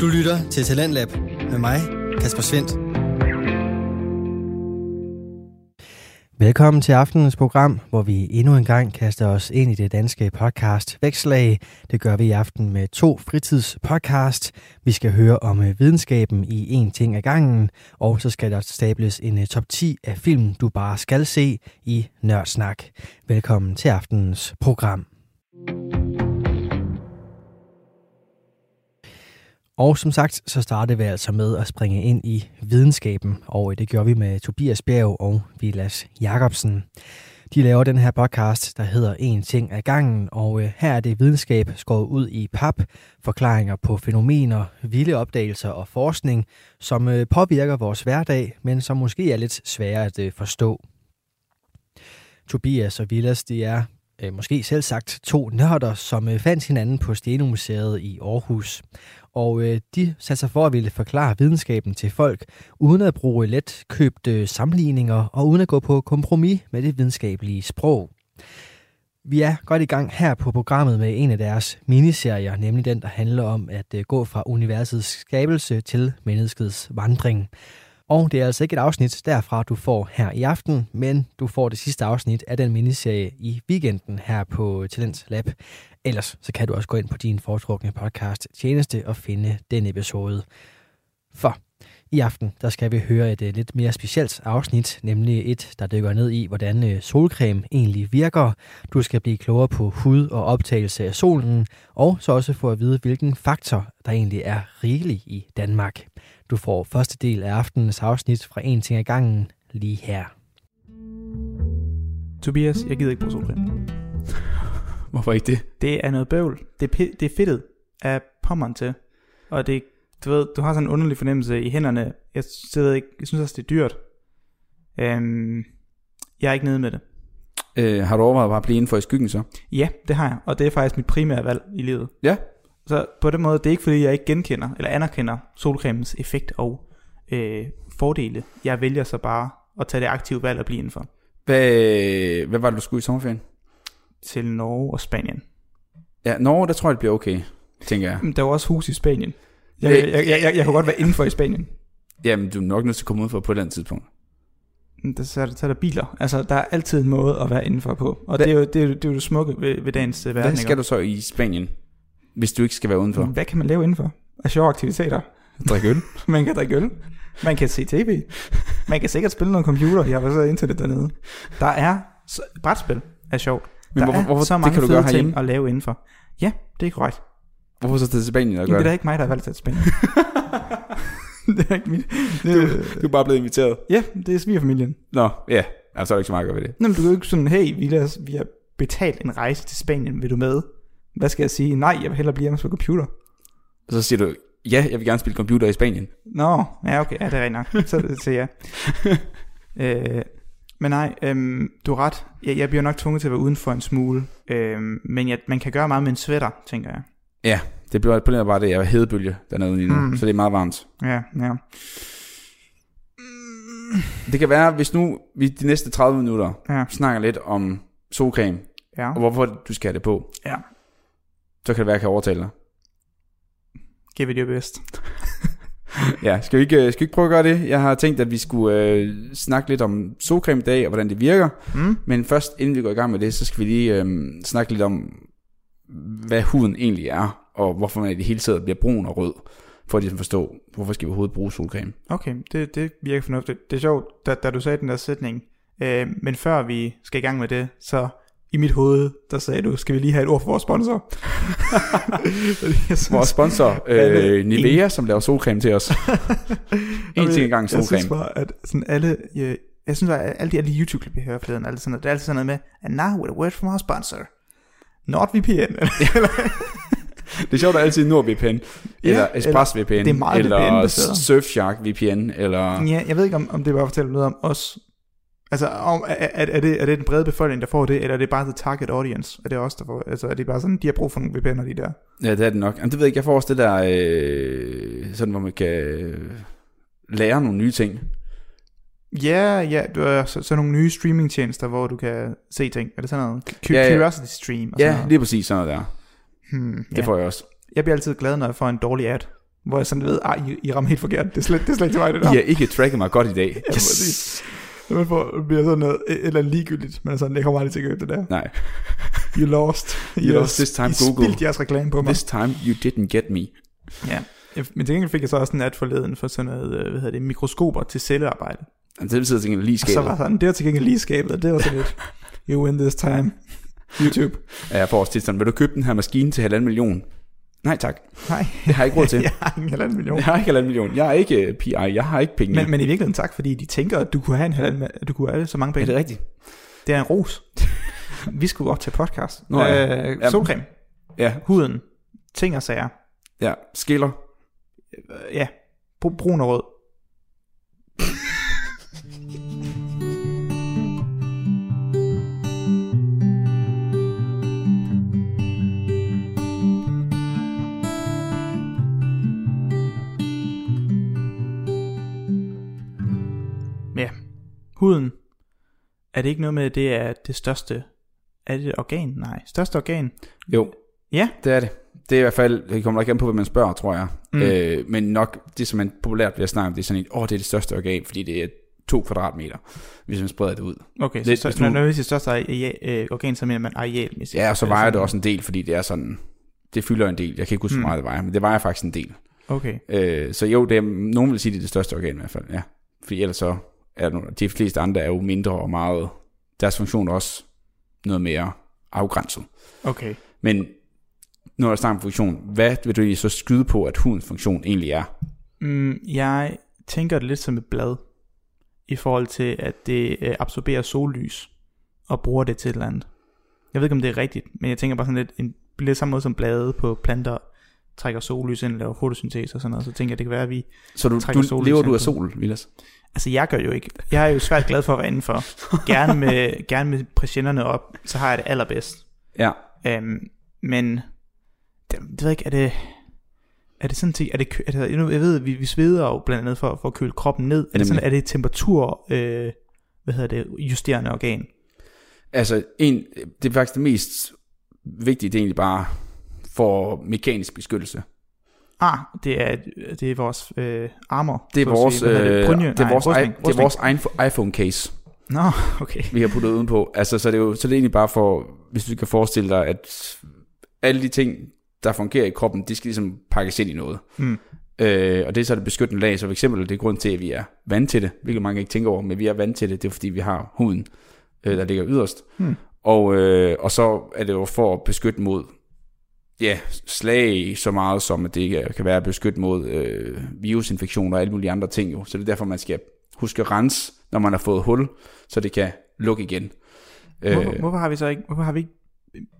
Du lytter til Talentlab med mig, Kasper Svendt. Velkommen til aftenens program, hvor vi endnu en gang kaster os ind i det danske podcast Vækslag. Det gør vi i aften med to fritidspodcast. Vi skal høre om øh, videnskaben i en ting ad gangen, og så skal der stables en øh, top 10 af film, du bare skal se i Nørdsnak. Velkommen til aftenens program. Og som sagt, så startede vi altså med at springe ind i videnskaben, og øh, det gjorde vi med Tobias Bjerg og Vilas Jacobsen. De laver den her podcast, der hedder En ting ad gangen, og øh, her er det videnskab skåret ud i pap, forklaringer på fænomener, vilde opdagelser og forskning, som øh, påvirker vores hverdag, men som måske er lidt svære at forstå. Tobias og Vilas, de er Øh, måske selv sagt to nørder, som øh, fandt hinanden på Stenomuseet i Aarhus og øh, de satte sig for at ville forklare videnskaben til folk, uden at bruge let købte sammenligninger og uden at gå på kompromis med det videnskabelige sprog. Vi er godt i gang her på programmet med en af deres miniserier, nemlig den, der handler om at øh, gå fra universets skabelse til menneskets vandring. Og det er altså ikke et afsnit derfra, du får her i aften, men du får det sidste afsnit af den miniserie i weekenden her på Talents Lab. Ellers så kan du også gå ind på din foretrukne podcast tjeneste og finde den episode. For i aften der skal vi høre et øh, lidt mere specielt afsnit, nemlig et, der dykker ned i, hvordan øh, solcreme egentlig virker. Du skal blive klogere på hud og optagelse af solen, og så også få at vide, hvilken faktor der egentlig er rigelig i Danmark. Du får første del af aftenens afsnit fra En ting ad gangen lige her. Tobias, jeg gider ikke bruge solcreme. Hvorfor ikke det? Det er noget bøvl. Det er, det er fedtet af pommeren til. Og det, du ved, du har sådan en underlig fornemmelse i hænderne. Jeg, sidder ikke, jeg synes også, det er dyrt. Øhm, jeg er ikke nede med det. Øh, har du overvejet bare at blive inden for i skyggen så? Ja, det har jeg. Og det er faktisk mit primære valg i livet. Ja. Så på den måde, det er ikke fordi, jeg ikke genkender eller anerkender solcremens effekt og øh, fordele. Jeg vælger så bare at tage det aktive valg og blive indenfor. Hvad, hvad var det, du skulle i sommerferien? Til Norge og Spanien. Ja, Norge, der tror jeg, det bliver okay, tænker jeg. Men der var også hus i Spanien. Jeg, jeg, jeg, jeg, jeg, jeg kunne godt være indenfor i Spanien. Jamen, du er nok nødt til at komme ud for på et andet tidspunkt. Der, så, er der, så er der biler. Altså, der er altid en måde at være indenfor på. Og det er jo det, er, det, er jo det smukke ved, ved dagens verden. Hvad skal du så i Spanien, hvis du ikke skal være udenfor? Hvad kan man lave indenfor? Af sjove aktiviteter. Drikke øl. man kan drikke øl. Man kan se tv. Man kan sikkert spille noget computer. Jeg var så internet dernede. Der er brætspil er sjovt. Men der hvorfor, er så mange det kan du fede gøre ting herhjemme? at lave indenfor. Ja, det er korrekt. Hvorfor så til Spanien og gøre det er da det? ikke mig, der har valgt til spænde. det er ikke mit. Det Du, er, du er bare blevet inviteret. ja, det er svigerfamilien. Nå, ja. Altså, så er der ikke så meget at gøre ved det. Nå, men du kan jo ikke sådan, hey, vi, lader, vi har betalt en rejse til Spanien, vil du med? Hvad skal jeg sige? Nej, jeg vil hellere blive hjemme og spille computer. Og så siger du, ja, jeg vil gerne spille computer i Spanien. Nå, ja okay, ja, det er rigtigt nok. Så siger jeg. øh, men nej, øhm, du har ret. Jeg, jeg bliver nok tvunget til at være uden for en smule. Øhm, men jeg, man kan gøre meget med en sweater, tænker jeg. Ja, det bliver på den bare det, jeg er hedebølge dernede lige nu, Mm. mm. så det er meget varmt. Ja, ja. Det kan være, hvis nu vi de næste 30 minutter Ja, snakker lidt om solcreme, ja. og hvorfor du skal have det på, Ja. Så kan det være, at jeg kan overtale dig. Give it your best. Ja, skal vi, ikke, øh, skal vi ikke prøve at gøre det? Jeg har tænkt, at vi skulle øh, snakke lidt om solcreme i dag, og hvordan det virker. Mm? Men først, inden vi går i gang med det, så skal vi lige øh, snakke lidt om, hvad huden egentlig er, og hvorfor man i det hele taget bliver brun og rød, for at ligesom forstå, hvorfor skal vi overhovedet bruge solcreme. Okay, det, det virker fornuftigt. Det er sjovt, da, da du sagde den der sætning. Øh, men før vi skal i gang med det, så i mit hoved, der sagde du, skal vi lige have et ord for vores sponsor? Synes- Vores sponsor, øh, Nivea, som laver solcreme til os. en ting engang Jeg synes solcreme. bare, at sådan alle, jeg, jeg synes at alle de, alle de YouTube-klip, jeg hører forleden, alle sådan noget, det er altid sådan noget med, and now with a word from our sponsor. NordVPN. Det er sjovt, at altid NordVPN, Ja, eller ExpressVPN, det er meget eller VPN-baseret. Surfshark VPN, eller... ja, jeg ved ikke, om, om det bare fortæller noget om os. Altså, om, er, er, det, er det den brede befolkning, der får det, eller er det bare the target audience? Er det os, der får Altså, er det bare sådan, de har brug for nogle VPN'er, de der? Ja, det er det nok. Jamen, det ved jeg ikke, jeg får også det der, øh, sådan hvor man kan øh, lære nogle nye ting. Ja, ja, du har så, så nogle nye streamingtjenester, hvor du kan se ting. Er det sådan noget? Cu- Ja, ja. Curiosity Stream og sådan Ja, noget. lige præcis sådan noget der. Hmm, Det ja. får jeg også. Jeg bliver altid glad, når jeg får en dårlig ad. Hvor jeg sådan ved, ej, I, I rammer helt forkert. Det er slet, det er slet ikke til mig, det der. I har ikke tracket mig godt i dag. Ja, præcis. Når man får, bliver sådan noget, et eller ligegyldigt, men sådan, jeg kommer aldrig til at købe det der. Nej. You lost. You lost this time, I Google. spildte jeres reklame på mig. This time you didn't get me. Ja. Men til gengæld fik jeg så også en ad forleden for sådan noget, øh, hvad hedder det, mikroskoper til cellearbejde. Altså, det betyder til gengæld lige Og så var skabet. sådan, det var til gengæld lige skabet, og det var sådan lidt, you win this time. YouTube. Ja, jeg får også tit sådan, vil du købe den her maskine til halvanden million? Nej tak, Nej. det har jeg ikke råd til. jeg har ingen halvanden million. Jeg har ikke halvanden million. Jeg er ikke øh, PI, jeg har ikke penge. Men, men i virkeligheden tak, fordi de tænker, at du kunne have en halvanden, at du kunne have så mange er penge. det rigtigt? Det er en ros. Vi skulle op til podcast. Nå ja. Øh, Ja. solcreme, Ja, huden, ting og sager. ja. Skiller. Ja, Br- brun og rød. huden. Er det ikke noget med, at det er det største... Er det et organ? Nej, største organ. Jo, Ja, det er det. Det er i hvert fald, det kommer nok an på, hvad man spørger, tror jeg. Mm. Øh, men nok, det som man populært bliver snakket om, det er sådan et, åh, det er det største organ, fordi det er to kvadratmeter, hvis man spreder det ud. okay. Lidt, så, så du- når vi siger største areal, øh, organ, så mener man arealmæssigt. Ja, og så Er det vejer det også en del, fordi det er sådan, det fylder en del. Jeg kan ikke huske, hvor Mm. meget det vejer, men det vejer faktisk en del. Okay. Øh, så jo, det er, nogen vil sige, det er det største organ i hvert fald, ja. Fordi ellers så er de fleste andre er jo mindre og meget, deres funktion er også noget mere afgrænset. Okay. Men når jeg snakker om funktion, hvad vil du så skyde på, at hudens funktion egentlig er? Mm, jeg tænker det lidt som et blad, i forhold til, at det øh, absorberer sollys, og bruger det til et eller andet. Jeg ved ikke, om det er rigtigt, men jeg tænker bare sådan lidt, en, lidt samme måde som blade på planter trækker sollys ind laver fotosyntese og sådan noget, så tænker jeg, det kan være, at vi... Så du, du lever du af sol, Vilas? Altså, jeg gør jo ikke. Jeg er jo svært glad for at være indenfor. Gerne med, gerne med præsiennerne op, så har jeg det allerbedst. Ja. Øhm, men, det, det ved jeg ikke, er det... Er det sådan ting, er det, er det, jeg ved, vi, vi sveder jo blandt andet for, for at køle kroppen ned. Er det, sådan, er det et temperatur, øh, hvad hedder det, justerende organ? Altså, en, det er faktisk det mest vigtige, det er egentlig bare for mekanisk beskyttelse. Ah, det er, det er vores øh, armor. Det er vores, sige. Øh, Brynje? det er Nej, vores, rustning, i, det er vores egen iPhone case, Nå, okay. vi har puttet udenpå. Altså, så det er jo så det er egentlig bare for, hvis du kan forestille dig, at alle de ting, der fungerer i kroppen, de skal ligesom pakkes ind i noget. Mm. Øh, og det er så det beskyttende lag, så for eksempel det er grund til, at vi er vant til det, hvilket mange ikke tænker over, men vi er vant til det, det er fordi, vi har huden, øh, der ligger yderst. Hmm. Og, øh, og så er det jo for at beskytte mod ja, slag så meget som, at det kan være at beskytte mod øh, virusinfektioner og alle mulige andre ting jo. Så det er derfor, man skal huske at rense, når man har fået hul, så det kan lukke igen. Hvorfor, Øh, hvorfor, har vi så ikke, hvorfor har vi ikke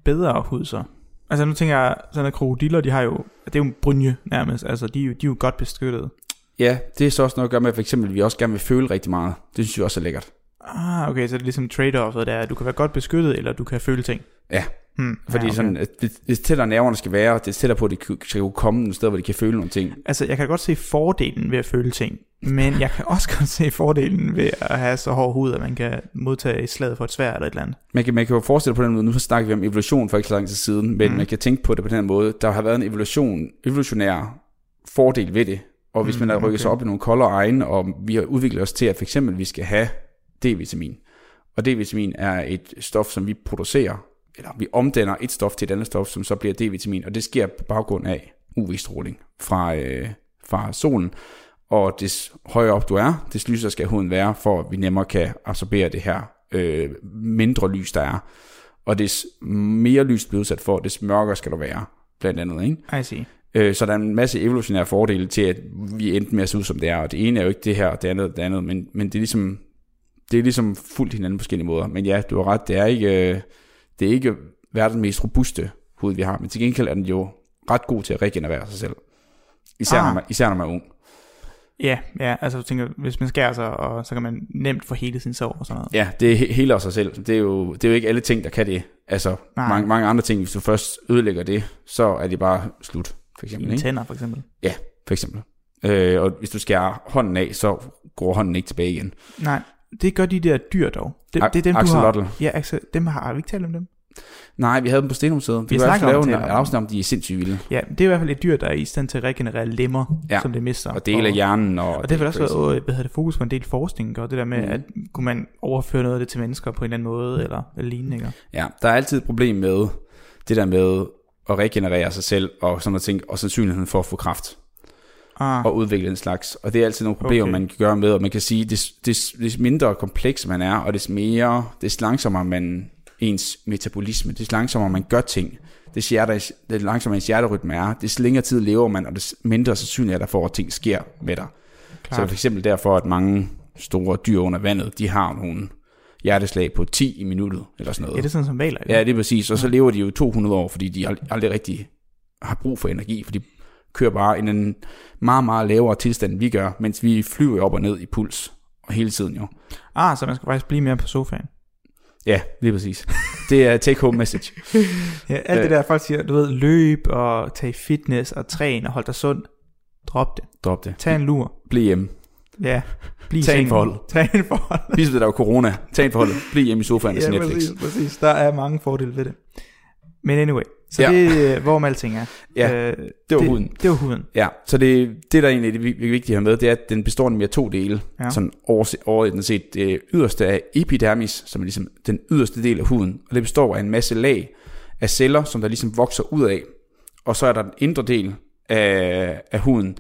bedre hud så? Altså nu tænker jeg, sådan at krokodiller, de har jo, det er jo en brynje nærmest, altså de er jo, de er jo godt beskyttet. ja, det er så også noget at gøre med, for eksempel, at vi også gerne vil føle rigtig meget. Det synes jeg også er lækkert. Ah, okay, så det er ligesom trade-offet der, at du kan være godt beskyttet, eller du kan føle ting. Ja. Hmm, Fordi ja, ja, sådan, at det, det tættere nerverne skal være, det tættere på, at de kan- skal kunne komme et sted, hvor de kan føle nogle ting. Altså, jeg kan godt se fordelen ved at føle ting, men jeg kan også godt se fordelen ved at have så hård hud, at man kan modtage et slag for et svær eller et eller andet. Man kan, man kan jo forestille på den måde, nu snakker vi om evolution for ikke så lang tid siden, men Mm. man kan tænke på det på den måde, der har været en evolution, evolutionær fordel ved det, og hvis Mm, mm, man har rykket okay. sig op i nogle koldere egne, og vi har udviklet os til, at for eksempel vi skal have D-vitamin, og D-vitamin er et stof, som vi producerer, eller vi omdanner et stof til et andet stof, som så bliver D-vitamin, og det sker på baggrund af UV-stråling fra, øh, fra solen, og des højere op du er, des lysere skal huden være, for at vi nemmere kan absorbere det her øh, mindre lys, der er. Og des mere lys du bliver udsat for, des mørkere skal du være, blandt andet. Ikke? I see. Øh, så der er en masse evolutionære fordele til, at vi endte med at se ud, som det er. Og det ene er jo ikke det her, og det andet det andet, men, men det er ligesom det er ligesom fuldt hinanden på forskellige måder. Men ja, du har ret, det er ikke, øh, det er ikke verdens mest robuste hud, vi har, men til gengæld er den jo ret god til at regenerere sig selv. Især, Ah. når man, især når man er ung. Ja, ja, altså jeg tænker, hvis man skærer sig, og så kan man nemt få hele sin sår og sådan noget. Ja, det er he- hele af sig selv. Det er, jo, det er jo ikke alle ting, der kan det. Altså, Nej. mange, mange andre ting, hvis du først ødelægger det, så er det bare slut, for eksempel. Ikke? tænder for eksempel. For eksempel. Øh, og hvis du skærer hånden af, så går hånden ikke tilbage igen. Nej, det gør de der dyr dog. Det, A- det er dem, du axolotl. har. Ja, Axel, dem har, har vi ikke talt om dem? Nej, vi havde dem på Stenmuseet. Vi, Vi snakker lave om det, afsnit om, de er sindssygt vilde. Ja, det er i hvert fald et dyr, der er i stand til at regenerere lemmer, Ja, som det mister. Og dele af hjernen. Og, Og det har vel også været, øh, hvad hedder det, fokus på en del forskning, og det der med, mm. at kunne man overføre noget af det til mennesker på en eller anden måde, eller, eller lignende, ikke? Ja, der er altid et problem med det der med at regenerere sig selv og sådan noget ting, og sandsynligheden for at få kraft Ah, og udvikle den slags. Og det er altid nogle problemer, Okay. man kan gøre med, og man kan sige, des, des mindre kompleks man er, og des mere, des langsommere man ens metabolisme, des langsommere man gør ting, des, hjerte, des langsommere ens hjerterytme er, des længere tid lever man, og des mindre sandsynligt er der for, at ting sker med dig. Så klart. for eksempel derfor, at mange store dyr under vandet, de har nogle hjerteslag på 10 i minuttet, eller sådan noget. Ja, det er sådan som valer. Ja, det er præcis. Og så lever de jo 200 år, fordi de ald- aldrig rigtig har brug for energi, for de kører bare i en meget, meget lavere tilstand, end vi gør, mens vi flyver op og ned i puls, og hele tiden jo. Ah, så man skal faktisk blive mere på sofaen. Ja, lige præcis. Det er take home message. Ja, alt Øh. det der, folk siger, du ved, løb og tage fitness og træne og hold dig sund. Drop det. Drop det. Tag en lur. Bliv hjemme. Ja, bliv Tag en forhold. Tag en forhold. Ligesom det der var corona. Tag en forhold. Bliv hjemme i sofaen og ja, Netflix. præcis, præcis. Der er mange fordele ved det. Men anyway, så Ja. det er, hvor alting er. Ja, øh, det var huden. Det var huden. Ja, så det, det der egentlig er det vi- vi- vigtige at have med, det er, at den består nemlig af to dele. Ja. Sådan overse- overordnet set. Det yderste er epidermis, som er ligesom den yderste del af huden. Og det består af en masse lag af celler, som der ligesom vokser ud af. Og så er der den indre del af, af huden,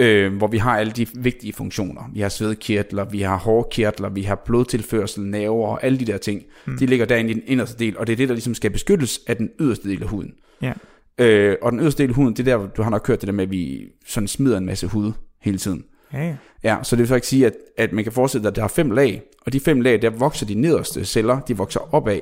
øh, hvor vi har alle de vigtige funktioner. Vi har svedkirtler, vi har hårkirtler, vi har blodtilførsel, nerver og alle de der ting. Mm. De ligger derinde i den inderste del, og det er det, der ligesom skal beskyttes af den yderste del af huden. Ja. Øh, og den yderste del af huden, det er der, du har nok hørt det der med, at vi sådan smider en masse hud hele tiden. Ja, ja. Ja, så det vil ikke sige, at, at man kan forestille sig, at der er fem lag, og de fem lag, der vokser de nederste celler, de vokser opad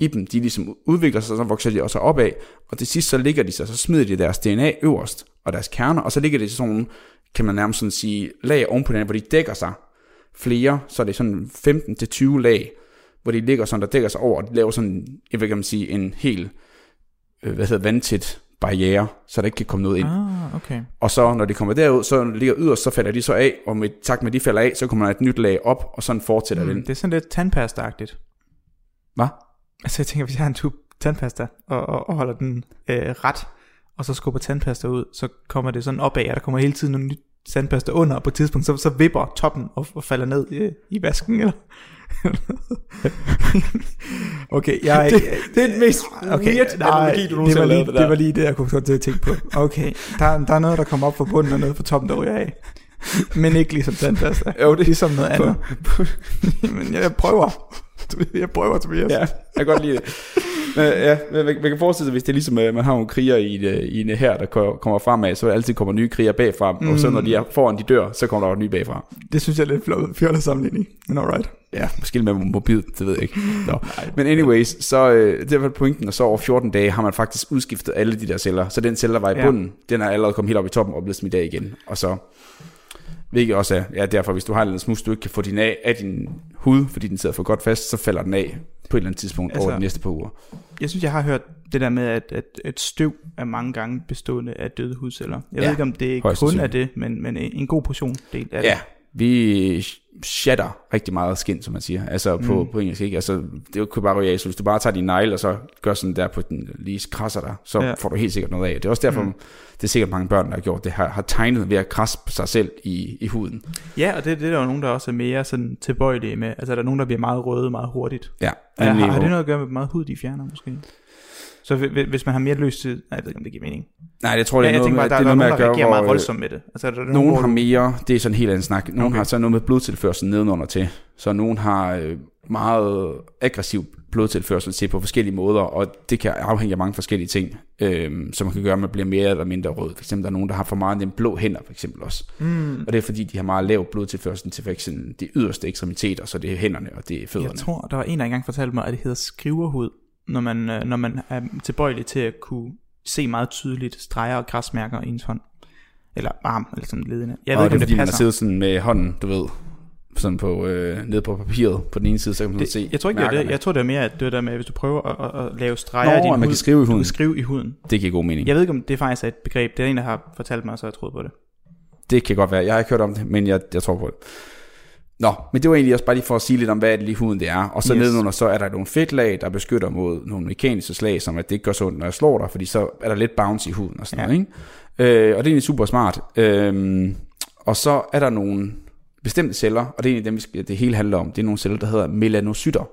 i dem. De ligesom udvikler sig, så vokser de også opad, og til sidst så ligger de sig, så smider de deres DNA øverst, og deres kerner, og så ligger det sådan nogle, kan man nærmest sådan sige, lag oven på hinanden, hvor de dækker sig flere, så er det sådan 15-20 lag, hvor de ligger sådan, der dækker sig over, og de laver sådan, jeg vil kan man sige, en helt, øh, hvad hedder vandtæt barriere, så der ikke kan komme noget ind. Ah, okay. Og så når de kommer derud, så når de ligger yderst, så falder de så af, og med takt med de falder af, så kommer der et nyt lag op, og sådan fortsætter mm. Mm, den. det er sådan lidt tandpasta-agtigt. Hvad? Altså jeg tænker, hvis jeg har en tube tandpasta, og, og, og holder den øh, ret, og så skubber tandpasta ud, så kommer det sådan opad, og der kommer hele tiden noget nyt tandpasta under, og på et tidspunkt, så, så vipper toppen og, og falder ned i, i vasken, eller? okay, jeg er ikke... det er den mest Okay, weird nej, analogi, du det nogensinde var, har lige, lavet, det der. det var lige det, jeg kunne godt til at tænke på. Okay, der, der er noget, der kommer op fra bunden, og noget fra toppen, der ryger af. Men ikke ligesom tandpasta. Jo, det- ligesom noget andet. Men jeg prøver. Jeg prøver, Tobias. Ja, jeg kan godt lide det. Men, ja, men man, man kan forestille sig, hvis det er ligesom, at man har nogle kriger i, et, øh, i en her, der ko- kommer fremad, så altid kommer nye kriger bagfra, mm. og så når de er foran, de dør, så kommer der nye bagfra. Det synes jeg er lidt flot- fjollet sammenligning. Men alright. Ja, måske lidt mere mobilt, det ved jeg ikke. Nå. Men anyways, så øh, det er i fald pointen, og så over 14 dage har man faktisk udskiftet alle de der celler. Så den celle, der var i Ja. bunden, den er allerede kommet helt op i toppen og blevet smidt af igen. Og så, hvilket også er, ja, derfor hvis du har en smus, du ikke kan få din af, af din hud, fordi den sidder for godt fast, så falder den af på et eller andet tidspunkt altså, over de næste par uger. Jeg synes, jeg har hørt det der med, at, at, at støv er mange gange bestående af døde hudceller. Jeg Ja, ved ikke, om det kun er det, men, men en god portion del af det. Vi shatter rigtig meget skin, som man siger. Altså på, mm. på engelsk, ikke? Altså, det er jo bare så hvis du bare tager din negl, og så gør sådan der på den, lige krasser der, så ja. Får du helt sikkert noget af. Det er også derfor, mm. det er sikkert mange børn, der har gjort det, har, har tegnet ved at krasse sig selv i, i huden. Ja, og det, det er der jo nogen, der også er mere sådan tilbøjelige med. Altså, der er nogen, der bliver meget røde meget hurtigt. Ja, Ja, har, har det noget at gøre med, meget hud de fjerner, måske? Så hvi- hvi- hvis man har mere til... Nej, jeg ved ikke, om det giver mening. Nej, det tror jeg, Ja, jeg noget tænker bare, der, det der er er noget nogen, med der at reagerer meget voldsomt med det. Altså, er der Nogen hvor har mere, det er sådan en helt anden snak. Nogen Okay. har så noget med blodtilførsel nedenunder til. Så nogen har øh, meget aggressiv blodtilførsel til på forskellige måder, og det kan afhænge af mange forskellige ting, øh, som kan gøre, at man bliver mere eller mindre rød. For eksempel der er nogen, der har for meget den blå hænder, for eksempel også. Mm, Og det er fordi, de har meget lav blodtilførsel til for eksempel de yderste ekstremiteter, så det er hænderne og det er fødderne. jeg tror, der var en, der engang fortalte mig, at det hedder skriverhud, når man, øh, når man er tilbøjelig til at kunne se meget tydeligt streger og græsmærker i ens hånd. Eller arm, eller sådan ledende. Jeg og ved ikke, det om fordi, det man har passer. siddet sådan med hånden, du ved, sådan på, øh, nede på papiret på den ene side, så kan man Det, se jeg tror ikke, det er det. mærkerne. Jeg tror, det er mere, at det er der med, at hvis du prøver at, at, lave streger Nå, i din man hud, kan skrive i du huden. kan skrive i huden. Det giver god mening. Jeg ved ikke, om det faktisk er et begreb. Det er en, der har fortalt mig, så jeg troede på det. Det kan godt være. Jeg har ikke hørt om det, men jeg, jeg tror på det. Nå, men det var egentlig også bare lige for at sige lidt om, hvad det lige huden det er. Og så Yes. nedenunder, så er der nogle fedtlag, der beskytter mod nogle mekaniske slag, som at det ikke gør så ondt, når jeg slår dig, fordi så er der lidt bounce i huden og sådan Ja. noget. Ikke? Øh, og det er egentlig super smart. Øhm, og så er der nogle bestemte celler, og det er egentlig dem, vi skal- det hele handler om. Det er nogle celler, der hedder melanocytter.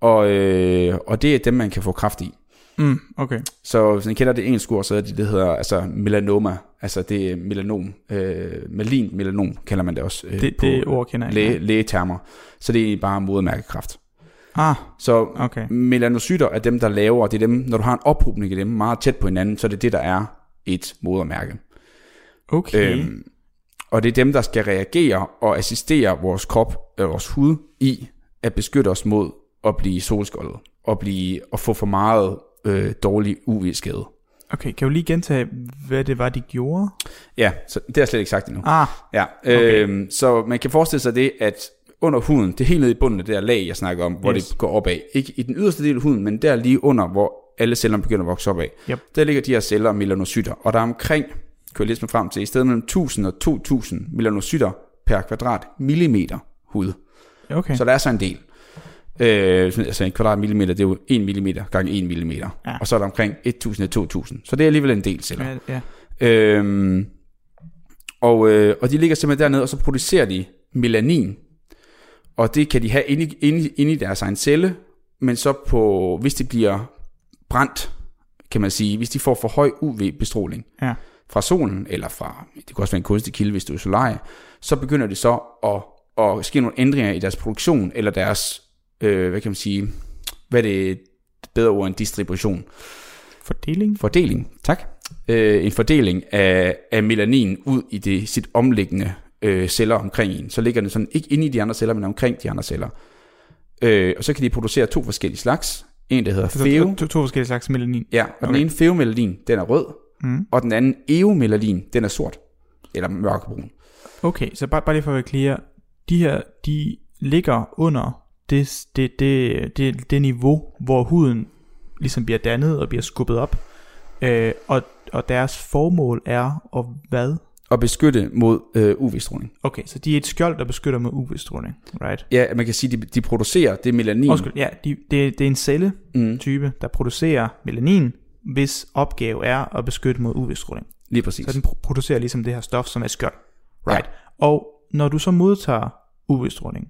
Og, øh, og det er dem, man kan få kraft i. Mm, okay. Så hvis man kender det engelske ord, så er det, det hedder altså melanoma. Altså det er melanom. Øh, malin melanom kalder man det også. Øh, Det, det ord kender jeg læge, ikke. lægetermer. Så det er egentlig bare modermærkekræft. Ah, Så okay. melanocytter er dem, der laver, det er dem, når du har en ophobning af dem meget tæt på hinanden, så er det det, der er et modermærke. Okay. Øhm, og det er dem, der skal reagere og assistere vores krop, øh, vores hud, i at beskytte os mod at blive solskoldet, og, blive, og få for meget øh, dårlig UV-skade. Okay, kan du lige gentage, hvad det var, de gjorde? Ja, så det har jeg slet ikke sagt endnu. Ah, Ja, Okay. øhm, så man kan forestille sig det, at under huden, det er helt nede i bunden af det der lag, jeg snakker om, hvor Yes. det går opad. Ikke i den yderste del af huden, men der lige under, hvor alle cellerne begynder at vokse opad. Yep. Der ligger de her celler, melanocytter, og der er omkring, kan jeg læse mig frem til, i stedet mellem 1000 og 2000 melanocytter per kvadrat millimeter hud. okay. Så der er så en del. Øh, altså en kvadrat millimeter, det er jo 1 millimeter gange 1 millimeter. Ja. Og så er der omkring 1000 til 2000. Så det er alligevel en del celler. Ja, ja. Øhm, og, øh, og de ligger simpelthen dernede, og så producerer de melanin. Og det kan de have inde, i- inde, inde i deres egen celle, men så på, hvis det bliver brændt, kan man sige, hvis de får for høj UV-bestråling Ja. fra solen, eller fra, det kan også være en kunstig kilde, hvis du er solarie, så begynder det så at, at ske nogle ændringer i deres produktion, eller deres, øh, hvad kan man sige, hvad er det et bedre ord end distribution? Fordeling? Fordeling, tak. Øh, en fordeling af, af melanin ud i det sit omliggende øh, celler omkring en. Så ligger den sådan ikke inde i de andre celler, men omkring de andre celler. Øh, og så kan de producere to forskellige slags. En, der hedder Altså, feo. to, to, to forskellige slags melanin. Ja, og den Okay. ene feomelanin, den er rød, Mm. og den anden eomelanin, den er sort. Eller mørkebrun. Okay, så bare, bare lige for at være clear. De her, de ligger under det, det, det, det, det niveau, hvor huden ligesom bliver dannet og bliver skubbet op. Øh, og, og deres formål er at hvad? Og beskytte mod øh, UV-stråling. Okay, så de er et skjold, der beskytter mod UV-stråling, right? Ja, man kan sige, de, de producerer det melanin. Undskyld, ja, de, det, det er en celletype, Mm, der producerer melanin, hvis opgave er at beskytte mod UV-stråling. lige præcis. Så den pro- producerer ligesom det her stof, som er skjold. Right. Og når du så modtager UV-stråling,